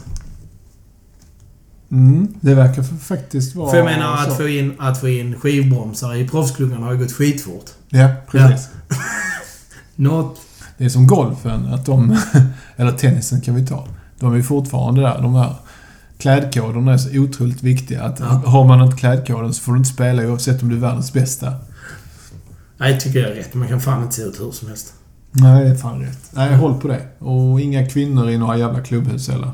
Mm, det verkar faktiskt vara För jag menar så. att få, in, att få in skivbromsar i proffsklungan har ju gått skitfort. Ja, precis. Något... Det är som golfen, att de... eller tennisen kan vi ta. De är fortfarande där. De här klädkoderna är så otroligt viktiga. Att Ja. Har man inte klädkoden så får du inte spela oavsett om du är världens bästa. Nej, jag tycker jag är rätt. Man kan fan inte se ut hur som helst. Nej, det är fan rätt. Nej, håll på det. Och inga kvinnor i några jävla klubbhus heller.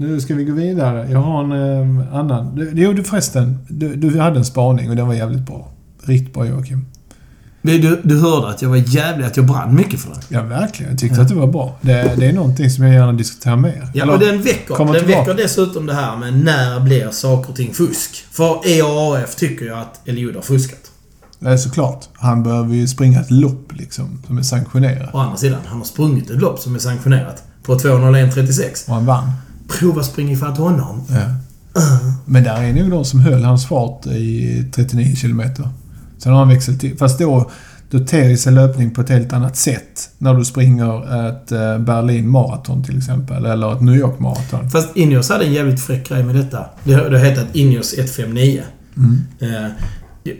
Nu ska vi gå vidare. Jag har en eh, annan. Du, jo, du förresten. Du, du hade en spaning och den var jävligt bra. Riktigt bra Joakim. Du, du, hörde att jag var jävlig, att jag brann mycket för den. Ja, verkligen. Jag tyckte att det var bra. Det, det är någonting som jag gärna diskuterar mer. Ja, Eller- och den väcker, den tillbaka. väcker dessutom det här med när blir saker och ting fusk? För EAAF tycker ju att Eliud har fuskat. Nej, såklart. Han behöver ju springa ett lopp liksom, som är sanktionerat. Å andra sidan, han har sprungit ett lopp som är sanktionerat. På 2.01.36. Och han vann. Prova springa ifatt honom. Ja. Men där är nog de som höll hans fart i 39 kilometer. Sen har han växlat till. Fast då, då ter sig löpning på ett helt annat sätt. När du springer ett eh, Berlin Marathon till exempel. Eller ett New York Marathon. Fast Ineos hade en jävligt fräck grej med detta. Det har det har hetat Ineos 159. Mm. Eh,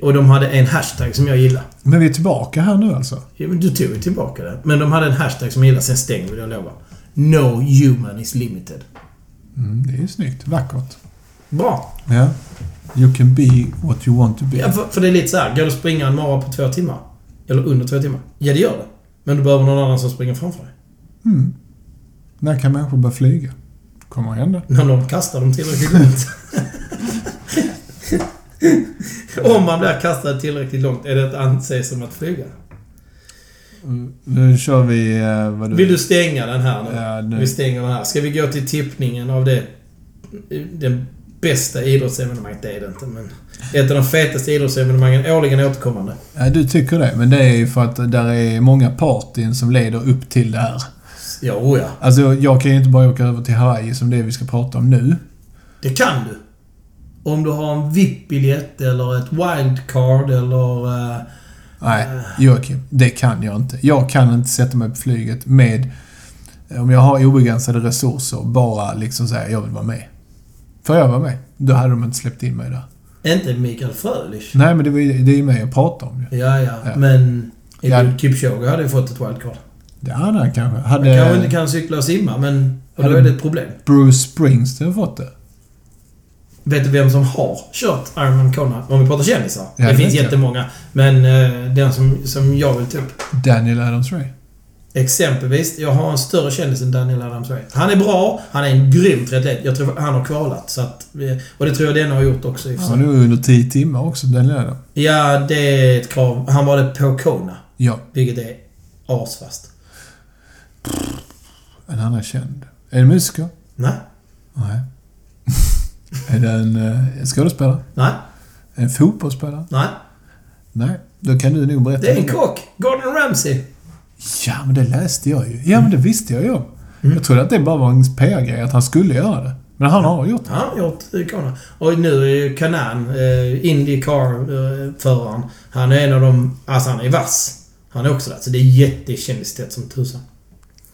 och de hade en hashtag som jag gillar. Men vi är tillbaka här nu alltså. Ja, men Du tog ju tillbaka det. Men de hade en hashtag som jag gillar, sen stängde vi det, jag lovar. No human is limited. Mm, det är snyggt. Vackert. Bra. Ja. You can be what you want to be. Ja, för, för det är lite så här. Går det att springa en mara på två timmar? Eller under två timmar? Ja, det gör det. Men du behöver någon annan som springer framför dig. Mm. När kan människor börja flyga? Kommer att hända. När någon kastar dem tillräckligt långt. Om man blir kastad tillräckligt långt, är det att anse som att flyga? Mm, Nu kör vi... eh, vad du... Vill du stänga den här nu? Ja, nu. Vi stänger den här. Ska vi gå till tippningen av det... Den bästa idrottsevenemanget, det är det inte, men... Ett av de fetaste idrottsevenemangen, årligen återkommande. Ja, du tycker det. Men det är ju för att där är många partyn som leder upp till det här. Ja, oh ja. Alltså, jag kan ju inte bara åka över till Hawaii som det vi ska prata om nu. Det kan du. Om du har en VIP-biljett eller ett wildcard eller... Nej, Joakim. Det kan jag inte. Jag kan inte sätta mig på flyget med... Om jag har obegränsade resurser, bara liksom säga jag vill vara med. Får jag vara med? Då hade de inte släppt in mig där. inte Mikael Frölich. Nej, men det, var det är ju mig jag pratar om ju. Ja, ja. Ja. Men... Ja. Kipchoge hade ju fått ett wildcard. Det hade han kanske. Han Hade kanske inte kan cykla och simma, men... Och då är det ett problem. Bruce Springsteen fått det? Vet du vem som har kört Ironman Kona? Om vi pratar kändisar. Ja, det det finns jättemånga. Men eh, den som, som jag vill ta upp. Daniel Adams-Ray. Exempelvis, jag har en större kändis än Daniel Adams-Ray. Han är bra, han är en grym triatlet. Jag tror han har kvalat. Så att, och det tror jag den har gjort också Han nog under 10 timmar också, Daniel Adams. Ja, det är ett krav. Han var det på Kona. Ja, Vilket är asfast. en annan känd. Är det musiker? Nej. Nej. Är det en eh, skådespelare? Nej. En fotbollsspelare? Nej. Nej. Då kan du nog berätta. Det är en kock. Gordon Ramsay. Ja, men det läste jag ju. Ja, men det visste jag ju om. Mm. Jag trodde att det bara var en PR-grej, att han skulle göra det. Men han har gjort det. Han har gjort eh, Kona. Och nu är ju Kanan, eh, Indycar-föraren. Han är en av de... Alltså han är vass. Han är också där. Så det är jättekändistätt som tusan.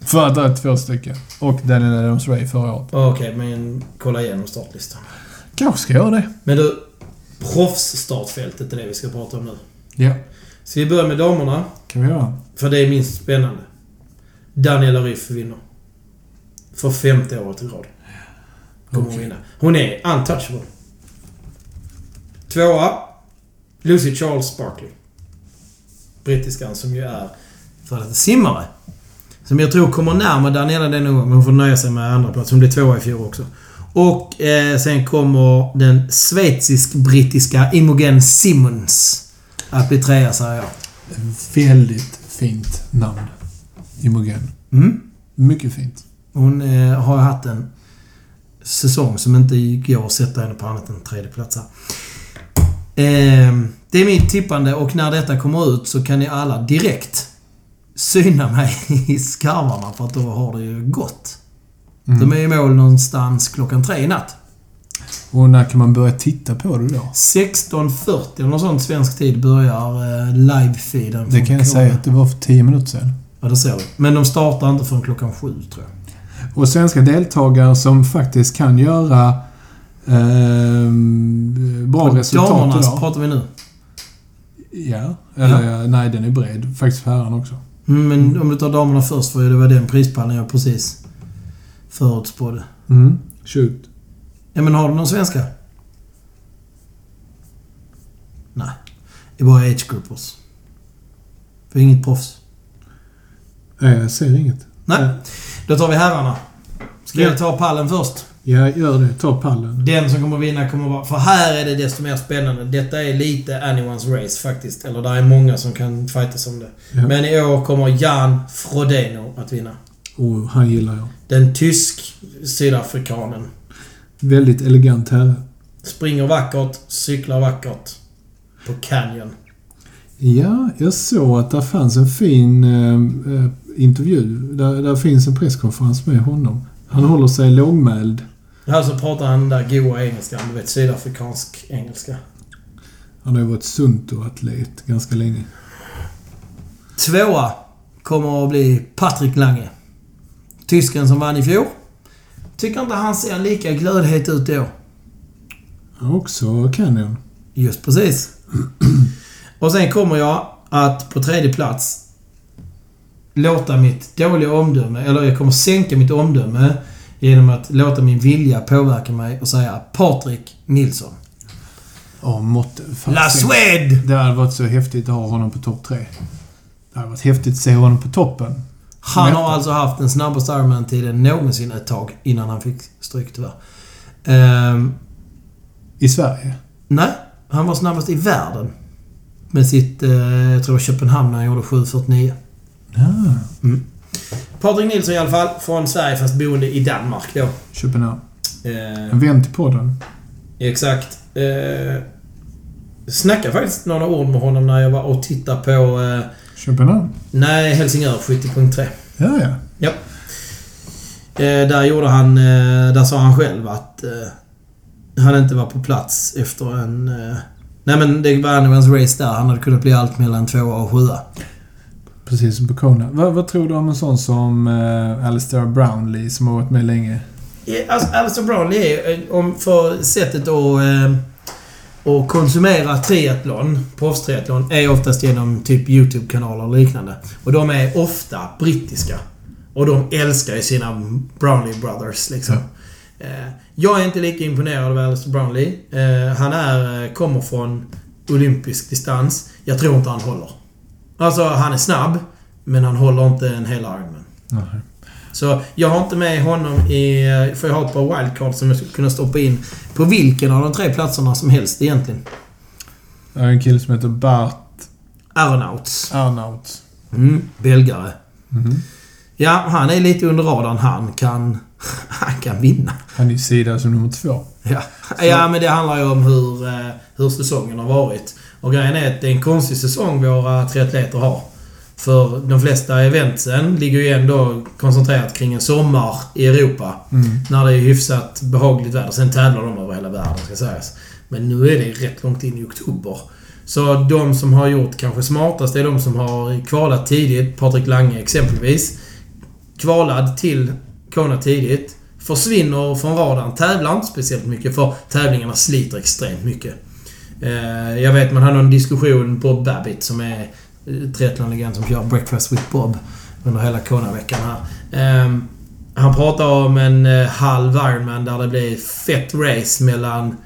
Är två stycken. Och Daniel Adams-Ray förra året. Okej, men kolla igenom startlistan. Kanske ska göra det. Men du, proffsstartfältet är det vi ska prata om nu. Ja, Så vi börjar med damerna, kan vi göra. för det är minst spännande. Daniela Ryff vinner. För femte året i rad. Kommer hon Okej. vinna. Hon är untouchable. Tvåa, Lucy Charles Barkley. Brittiskan som ju är för detta simmare. Som jag tror kommer närmare Daniela denna gång, men hon får nöja sig med andra plats. Hon blev tvåa i fjol också. Och eh, sen kommer den schweizisk-brittiska Imogen Simmons att bli trea, säger jag. Väldigt fint namn. Imogen. Mm. Mycket fint. Hon eh, har haft en säsong som inte går att sätta henne på annat än tredje plats här. Eh, det är mitt tippande och när detta kommer ut så kan ni alla direkt syna mig i skarvarna för att då har det ju gått. Mm. De är i mål någonstans klockan tre i natt. Och när kan man börja titta på det då? 16.40 eller något sånt svensk tid börjar eh, live-feeden. Det kan jag säga att det var för 10 minuter sedan. Ja, det ser du. Men de startar inte förrän klockan sju, tror jag. Och svenska deltagare som faktiskt kan göra ehm, bra resultat Damernas idag. pratar vi nu. Ja. Eller, ja. nej, den är bred. Faktiskt för herrarna också. Mm, men om du tar damerna först, för det var den prispallen jag precis förutspådde. Mm. Shoot. Ja, men har du någon svenska? Nej. Det är bara age groupers. För inget proffs. Nej, jag ser inget. Nej. Då tar vi herrarna. Ska Ja. jag ta pallen först? Ja, gör det. Ta pallen. Den som kommer vinna kommer vara... För här är det desto mer spännande. Detta är lite anyone's race faktiskt. Eller det är många som kan fightas om det. Ja. Men i år kommer Jan Frodeno att vinna. Oh, han gillar jag. Den tysk-sydafrikanen. Väldigt elegant herre. Springer vackert, cyklar vackert. På Canyon. Ja, jag såg att det fanns en fin eh, eh, intervju. Där, där finns en presskonferens med honom. Han håller sig lågmäld. Här så pratar han där goa engelskan. Du vet, sydafrikansk engelska. Han har ju varit Sunto-atlet ganska länge. Tvåa kommer att bli Patrik Lange. Tysken som vann i fjol. Tycker inte han ser lika glödhet ut i år. Också Canyon. Just precis. Och sen kommer jag att på tredje plats låta mitt dåliga omdöme, eller jag kommer sänka mitt omdöme genom att låta min vilja påverka mig och säga Patrik Nilsson. Ja, måtte... La Suède! Det hade varit så häftigt att ha honom på topp tre. Det hade varit häftigt att se honom på toppen. Han har alltså haft den snabbaste Ironman-tiden någonsin ett tag innan han fick stryk tyvärr. Ehm, I Sverige. nej, han var snabbast i världen. Med sitt, eh, jag tror Köpenhamn när han gjorde 7.49. Ja. Patrik Nilsson i alla fall, från Sverige fast boende i Danmark då. Köpenhamn. Eh, En vän till podden. exakt. Eh, snackade faktiskt några ord med honom när jag var och tittade på... Eh, Köpenhamn? nej, Helsingör 70.3. Ja, ja. Ja. Eh, där gjorde han... Eh, där sa han själv att eh, han inte var på plats efter en... Eh, nej men det var anyone's race där. Han hade kunnat bli allt mellan tvåa och sjua. Precis som på Kona. Vad, vad tror du om en sån som uh, Alistair Brownlee som har varit med länge? Ja, Alltså, Alistair Brownlee är, eh, om för sättet att, eh, att konsumera triathlon, proffstriathlon, är oftast genom typ YouTube-kanaler och liknande. Och de är ofta brittiska. Och de älskar ju sina Brownlee Brothers liksom. Eh, Jag är inte lika imponerad av Alistair Brownlee. Eh, Han är, eh, kommer från olympisk distans. Jag tror inte han håller. Alltså, han är snabb, men han håller inte en hel Ironman. Nej. Så jag har inte med honom i... För jag har ett par wildcard som jag skulle kunna stoppa in på vilken av de tre platserna som helst egentligen. Det är en kille som heter Bart Aeronauts. Arnaut. Mm, belgare. Mhm. Ja, han är lite under radarn. Han kan... Han kan vinna. Han är sida som nummer två. Ja. ja, men det handlar ju om hur, eh, hur säsongen har varit. Och grejen är att det är en konstig säsong våra triatleter har. För de flesta eventsen ligger ju ändå koncentrerat kring en sommar i Europa. Mm. När det är hyfsat behagligt väder. Sen tävlar de över hela världen, ska sägas. Men nu är det rätt långt in i oktober. Så de som har gjort kanske smartast är de som har kvalat tidigt. Patrik Lange exempelvis. Kvalad till Kona tidigt. Försvinner från radarn. Tävlar inte speciellt mycket för tävlingarna sliter extremt mycket. Eh, jag vet man hade en diskussion på Babbitt som är eh, triathlonlegend som kör Breakfast with Bob under hela Kona-veckan här. Eh, han pratar om en eh, halv Ironman där det blir fett race mellan...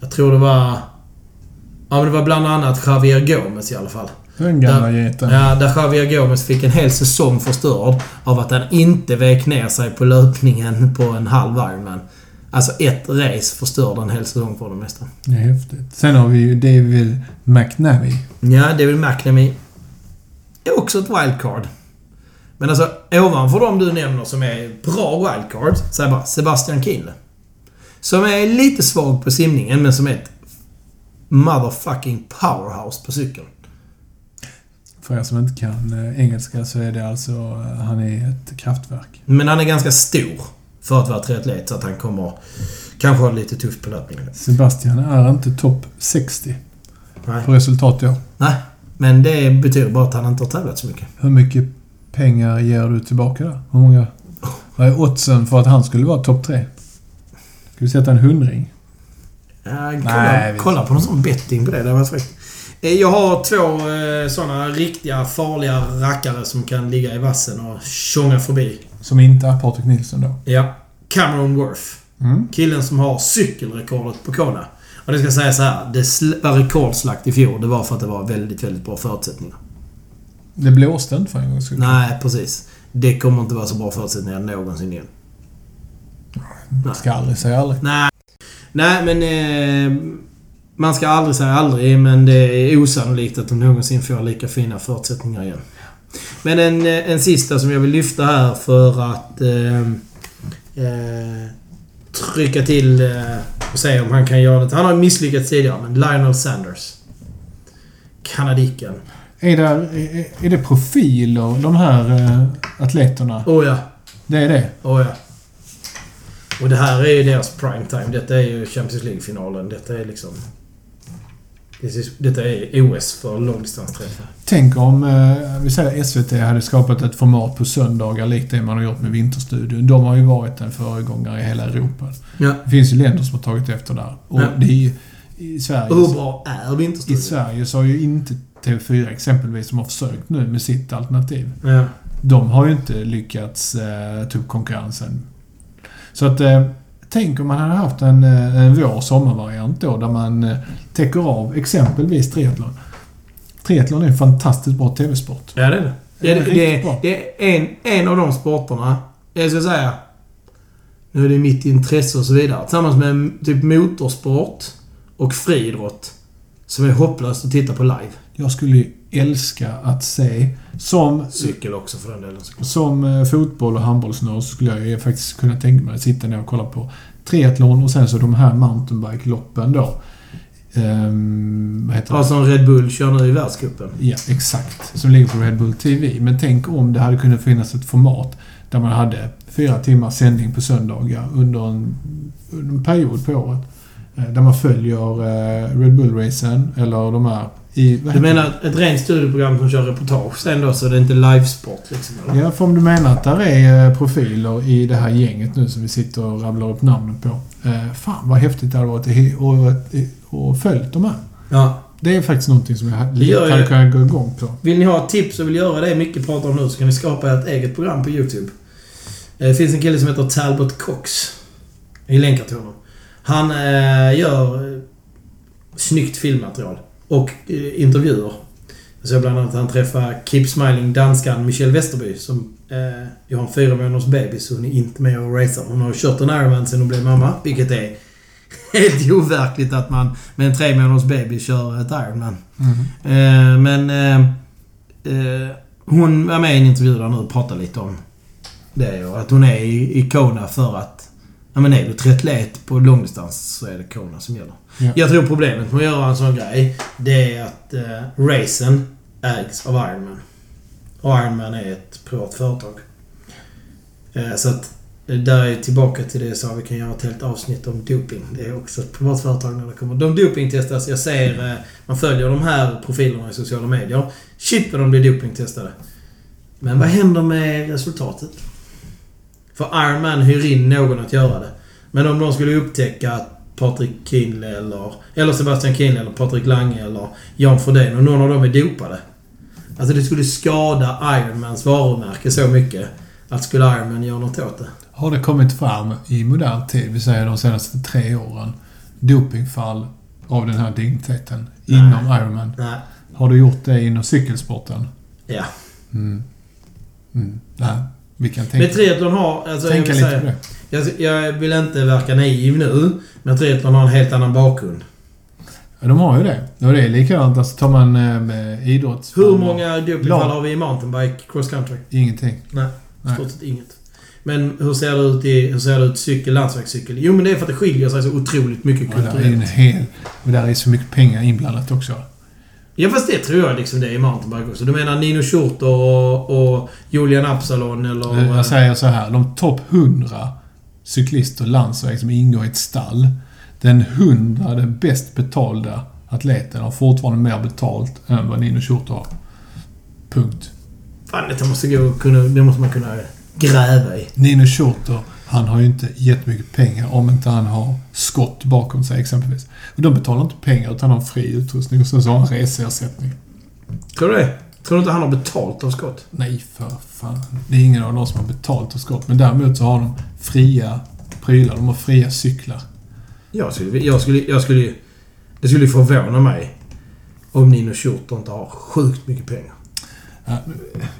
Jag tror det var... Ja, men det var bland annat Javier Gomez i alla fall. Den gamla geten. Ja, där Javier Gomez fick en hel säsong förstörd av att han inte vek ner sig på löpningen på en halv Ironman. Alltså ett race förstörde en hel säsong för dem nästan. Det är häftigt. Sen har vi ju David McNavy. Ja, David McNamee är också ett wildcard. Men alltså, ovanför de du nämner som är bra wildcard, så är bara Sebastian Kienle. Som är lite svag på simningen, men som är ett motherfucking powerhouse på cykeln. För er som inte kan eh, engelska så är det alltså... eh, Han är ett kraftverk. Men han är ganska stor för att vara triatlet, så att han kommer kanske ha lite tufft på löpningen. Sebastian är inte topp 60 Nej. på resultat i år. Nej. Men det betyder bara att han inte har tävlat så mycket. Hur mycket pengar ger du tillbaka där? Hur många... Vad är oddsen för att han skulle vara topp tre? Ska vi sätta en hundring? Ja, kolla, Nej, kolla på någon sån betting på det. Det var fräckt. Eh, Jag har två eh, såna riktiga farliga rackare som kan ligga i vassen och tjonga förbi. Som inte är Patrik Nilsson då. Ja. Cameron Worth. Mm. Killen som har cykelrekordet på Kona. Och det ska säga så här. Det var rekordslakt i fjol. Det var för att det var väldigt, väldigt bra förutsättningar. Det blåste inte för en gångs skull. Nej, precis. Det kommer inte vara så bra förutsättningar någonsin igen. Ska aldrig säga aldrig. Nej. Nej, men... Eh, man ska aldrig säga aldrig, men det är osannolikt att de någonsin får lika fina förutsättningar igen. Men en, eh, en sista som jag vill lyfta här för att eh, eh, trycka till eh, och se om han kan göra det. Han har misslyckats tidigare, men Lionel Sanders. Kanadiken. Är det, är, är det profiler, de här eh, atleterna? Oh ja. Det är det? Oh ja. Och det här är ju deras prime time. Detta är ju Champions League-finalen. Detta är liksom... Detta är OS för långdistansträffar. Tänk om, eh, vi säger SVT hade skapat ett format på söndagar likt det man har gjort med Vinterstudion. De har ju varit en föregångare i hela Europa. Ja. Det finns ju länder som har tagit efter där. Och Ja. det är ju, i Sverige... Hur bra är I Vinterstudion? Sverige så har ju inte TV4 exempelvis, som har försökt nu med sitt alternativ. Ja. De har ju inte lyckats eh, ta upp konkurrensen. Så att... Eh, tänk om man hade haft en, eh, en vår-sommarvariant då, där man eh, täcker av exempelvis triathlon. Triathlon är en fantastiskt bra TV-sport. Ja, det är det. Det är, det, är, det är en, en av de sporterna, jag ska säga, nu är det mitt intresse och så vidare, tillsammans med typ motorsport och friidrott, som är hopplöst att titta på live. Jag skulle ju älska att se, som, Cykel också för den delen. som eh, fotboll och handbollsnörd så skulle jag ju faktiskt kunna tänka mig att sitta ner och kolla på triathlon och sen så de här mountainbike-loppen då. Ehm, vad heter Ja, det? som Red Bull kör nu i världscupen. Ja, exakt. Som ligger på Red Bull TV. Men tänk om det hade kunnat finnas ett format där man hade fyra timmars sändning på söndagar under en, en period på året. Eh, Där man följer eh, Red Bull-racen eller de här i... Du menar ett rent studieprogram som kör reportage sen då, så det är inte livesport liksom? Eller? Ja, för om du menar att där är eh, profiler i det här gänget nu som vi sitter och rabblar upp namnen på. Eh, fan vad häftigt det hade varit att he- och, följt de här. Ja. Det är faktiskt någonting som jag hade kunnat gå igång på. Vill ni ha tips och vill göra det mycket pratar om nu så kan ni skapa ett eget program på YouTube. Eh, Det finns en kille som heter Talbot Cox. Jag länkar till honom. Han eh, gör eh, snyggt filmmaterial och intervjuer. Jag såg bland annat att han träffade Keep Smiling danskan Michelle Westerby som eh, har en fyra månaders baby så hon är inte med och racear. Hon har kört en Ironman sen hon blev mamma, vilket är helt overkligt att man med en tre månaders baby kör ett Ironman. Eh, men eh, eh, hon var med i en intervju där nu och pratade lite om det och att hon är i, i Kona för att... Ja men är du triatlet på långdistans så är det Kona som gäller. Ja. Jag tror problemet med att göra en sån grej, det är att eh, racen ägs av Ironman. Och Ironman är ett privat företag. Eh, så att där är tillbaka till det jag sa, vi kan göra ett helt avsnitt om doping. Det är också ett privat företag när det kommer. De dopingtestas. Jag ser, eh, man följer de här profilerna i sociala medier. Shit vad de blir dopingtestade. Men vad händer med resultatet? För Ironman hyr in någon att göra det. Men om de skulle upptäcka att Patrik Kinle eller... Eller Sebastian Kinle eller Patrik Lange eller Jan Frodén och någon av dem är dopade. Alltså det skulle skada Ironmans varumärke så mycket att skulle Ironman göra något åt det. Har det kommit fram i modern tid, vi säger de senaste tre åren, dopingfall av den här digniteten Nej. inom Ironman? Nej. Har du gjort det inom cykelsporten? Ja. Mm. Mm. Nej, vi kan Men tänka, triathlon har... Alltså jag, tänka vill lite säga, på det. jag, jag vill inte verka naiv nu, men triathlon har en helt annan bakgrund. Ja, de har ju det. Och det är likadant. Alltså tar man eh, idrotts... Hur många dopingfall har vi i mountainbike cross country? Ingenting. Nej, Nej. stort sett inget. Men hur ser det ut i hur ser det ut cykel, landsvägscykel? Jo, men det är för att det skiljer sig så otroligt mycket Och där är en kulturellt. hel... Och där är så mycket pengar inblandat också. Ja, fast det tror jag liksom det är i mountainbike också. Du menar Nino Schurter och, och Julian Absalon eller... Eh, Jag säger så här. De topp 100 cyklister landsväg som ingår i ett stall. Den hundrade bäst betalda atleten har fortfarande mer betalt än vad Nino Schurter har. Punkt. Fan, det måste, gå, kunna, det måste man kunna gräva i. Nino Schurter, han har ju inte jättemycket pengar om inte han har skott bakom sig exempelvis. Och de betalar inte pengar utan har fri utrustning och sen så har han reseersättning. Tror du det? Tror du inte han har betalt av skott? Nej, för fan. Det är ingen av dem som har betalt av skott. Men däremot så har de fria prylar. De har fria cyklar. Jag skulle, jag skulle, jag skulle, ju- det skulle ju förvåna mig om Nino Schurter inte har sjukt mycket pengar. Ja,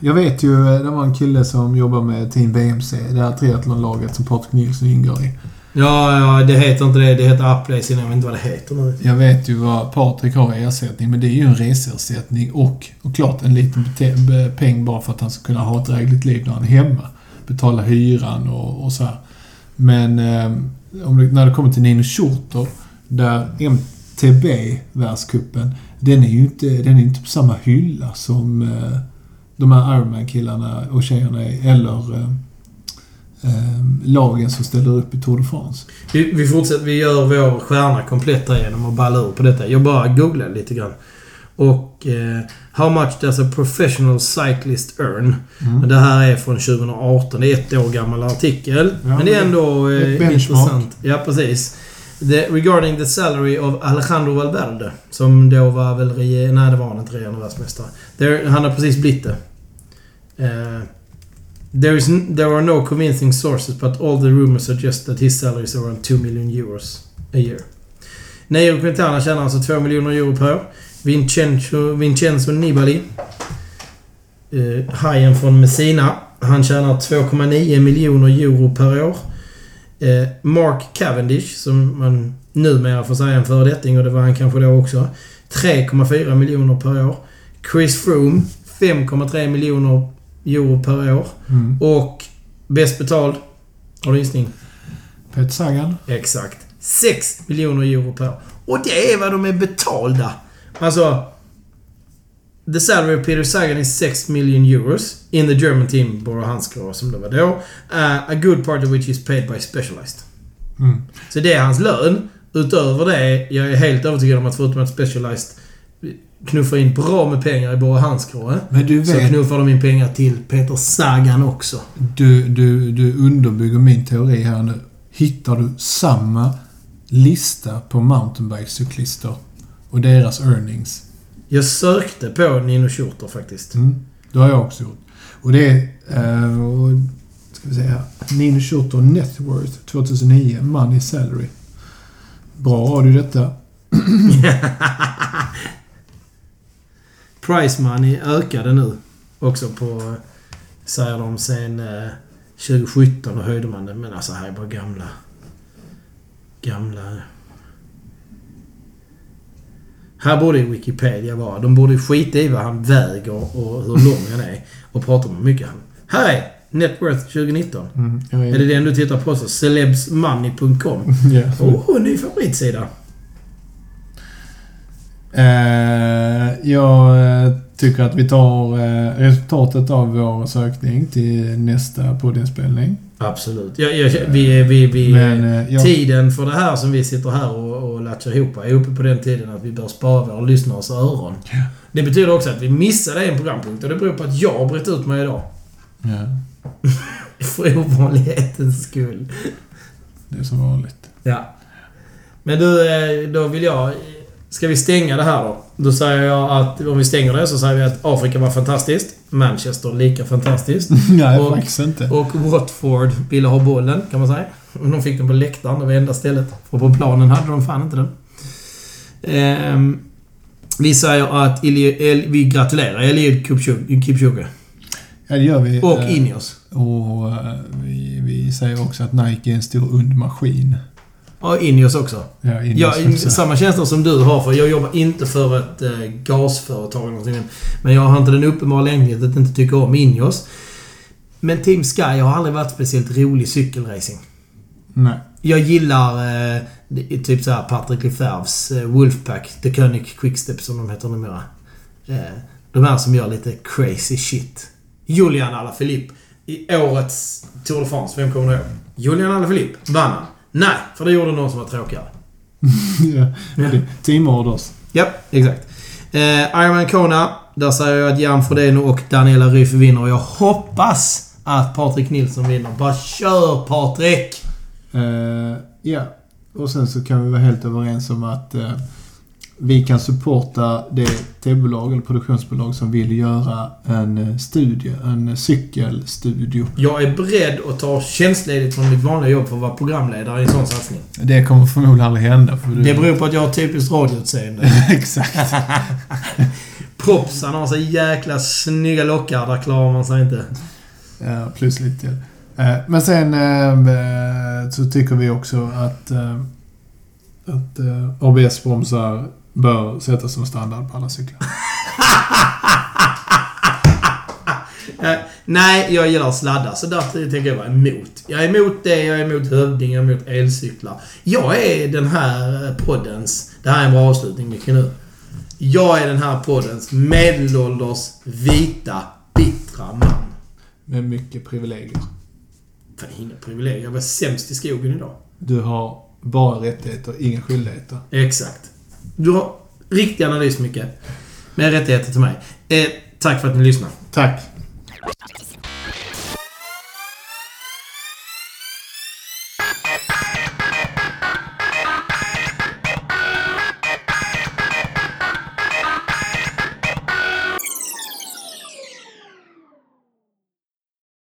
Jag vet ju, det var en kille som jobbar med Team BMC. Det här triathlonlaget som Patrik Nilsson ingår i. Ja, ja, det heter inte det. Det heter innan. Jag vet inte vad det heter nu. Jag vet ju vad Patrik har i ersättning, men det är ju en reseersättning och, och klart en liten peng bara för att han ska kunna ha ett drägligt liv när han är hemma. Betala hyran och, och så här. Men eh, om det, när det kommer till Nino Schurter, där MTB, världscupen, den är ju inte, den är inte på samma hylla som eh, de här Ironman-killarna och tjejerna eller eh, eh, lagen som ställer upp i Tour de France. Vi, vi fortsätter. Vi gör vår stjärna komplett genom att balla ur på detta. Jag bara googlade lite grann. Och... Eh, how much does a professional cyclist earn? Mm. Det här är från 2018. Det är ett år gammal artikel. Ja, men det är ändå eh, intressant. Ja, precis. The, regarding the salary of Alejandro Valverde. Som då var väl... regerande... nej, det var han inte regerande världsmästare. There- Han har precis blivit det. Uh, there, is there are no convincing sources but all the rumors suggest that his salary is around 2 million euros a year. Nairo Quintana tjänar alltså 2 miljoner euro per år. Vincenzo, Vincenzo Nibali. Uh, hajen från Messina. Han tjänar 2,9 miljoner euro per år. Eh, Mark Cavendish, som man numera får säga är en föredetting och det var han kanske då också. 3,4 miljoner per år. Chris Froome, 5,3 miljoner euro per år. Mm. Och bäst betald, har du gissning? Peter Sagan. Exakt. 6 miljoner euro per år. Och det är vad de är betalda. Alltså... The salary of Peter Sagan is 6 million euros in the German team, Bora Hansgrohe som det var då. Uh, a good part of which is paid by Specialized. Mm. Så det är hans lön. Utöver det, jag är helt övertygad om att förutom att Specialized knuffar in bra med pengar i Men du så knuffar de in pengar till Peter Sagan också. du, du, du underbygger min teori här nu. Hittar du samma lista på mountainbike-cyklister och deras earnings? Jag sökte på Nino Schurter faktiskt. Mm. Det har jag också gjort. Och det är... Eh, och, ska vi se här. Nino Schurter Net Worth 2009. Money Salary. Bra du detta. Price money ökade nu också på, säger de, sen eh, 2017 och höjde man det. Men alltså här är bara gamla... Gamla... Här borde Wikipedia vara. De borde skita i vad han väger och hur lång han är. Och prata om hur mycket han... Är Net Worth 2019. Mm. Är det den du tittar på så? Celebsmoney.com. Åh, oh, ny favoritsida. Eh, jag eh, tycker att vi tar eh, resultatet av vår sökning till nästa poddinspelning. Absolut. Ja, ja, vi, är- vi, vi, Men eh, jag, Tiden för det här som vi sitter här och, och latchar ihop är uppe på den tiden att vi bör spara våra lyssnares öron. Ja. Det betyder också att vi missade en programpunkt och det beror på att jag har brett ut mig idag. ja, För ovanlighetens skull. det är som vanligt. Ja. Men du, eh, då vill jag... Ska vi stänga det här då? Då säger jag att om vi stänger det så säger vi att Afrika var fantastiskt. Manchester lika fantastiskt. Nej, Och- faktiskt inte. Och Watford ville ha bollen, kan man säga. Och de fick den på läktaren, det var enda stället. För på planen hade de fan inte den. Ehm, vi säger att Eli, El, vi gratulerar Eliud Kipchoge-. Ja, det gör vi. Och Eh, Ineos. Och eh, vi, vi säger också att Nike är en stor undermaskin. Och Ineos också. Ja, Ineos Ja, också. samma känslor som du har, för jag jobbar inte för ett eh, gasföretag eller någonting. Men jag har inte den uppenbara längtan att inte tycka om Ineos. Men Team Sky har aldrig varit speciellt rolig cykelracing. Nej. Jag gillar eh, typ såhär Patrick Lefebvres eh, Wolfpack, The Koenig Quickstep som de heter numera. Eh, de här som gör lite crazy shit. Julian Alaphilippe. I årets Tour de France, vem kommer du ihåg? Julian Alaphilippe. Vann han? Nej, för det gjorde någon som var tråkigare. ja. Ja. Det- Team Orders. Ja, exakt. Eh, Ironman Kona. Där säger jag att Jan Frodeno och Daniela Ryf vinner jag hoppas att Patrik Nilsson vinner. Bara kör Patrik! Eh, ja. Och sen så kan vi vara helt överens om att eh, vi kan supporta det tv-bolag eller produktionsbolag som vill göra en eh, studie, en cykelstudio. Jag är beredd att ta tjänstledigt från mitt vanliga jobb för att vara programledare i en sån satsning. Det kommer förmodligen aldrig hända. För du... Det beror på att jag har typiskt radioutseende. Exakt. Propsan har så jäkla snygga lockar. Där klarar man sig inte. Ja, plus lite. Eh, Men sen eh, så tycker vi också att, eh, att eh, ABS-bromsar bör sättas som standard på alla cyklar. Eh, nej, jag gillar sladdar. Så där tänker jag vara emot. Jag är emot det, jag är emot hövding, jag är emot elcyklar. Jag är den här eh, poddens... Det här är en bra avslutning, Micke, nu. Jag är den här poddens medelålders, vita, bittra man. Med mycket privilegier. Fan, inga privilegier. Jag var sämst i skogen idag. Du har bara rättigheter, inga skyldigheter. Exakt. Du har riktig analys, Micke. Med rättigheter till mig. Eh, tack för att ni lyssnar. Tack.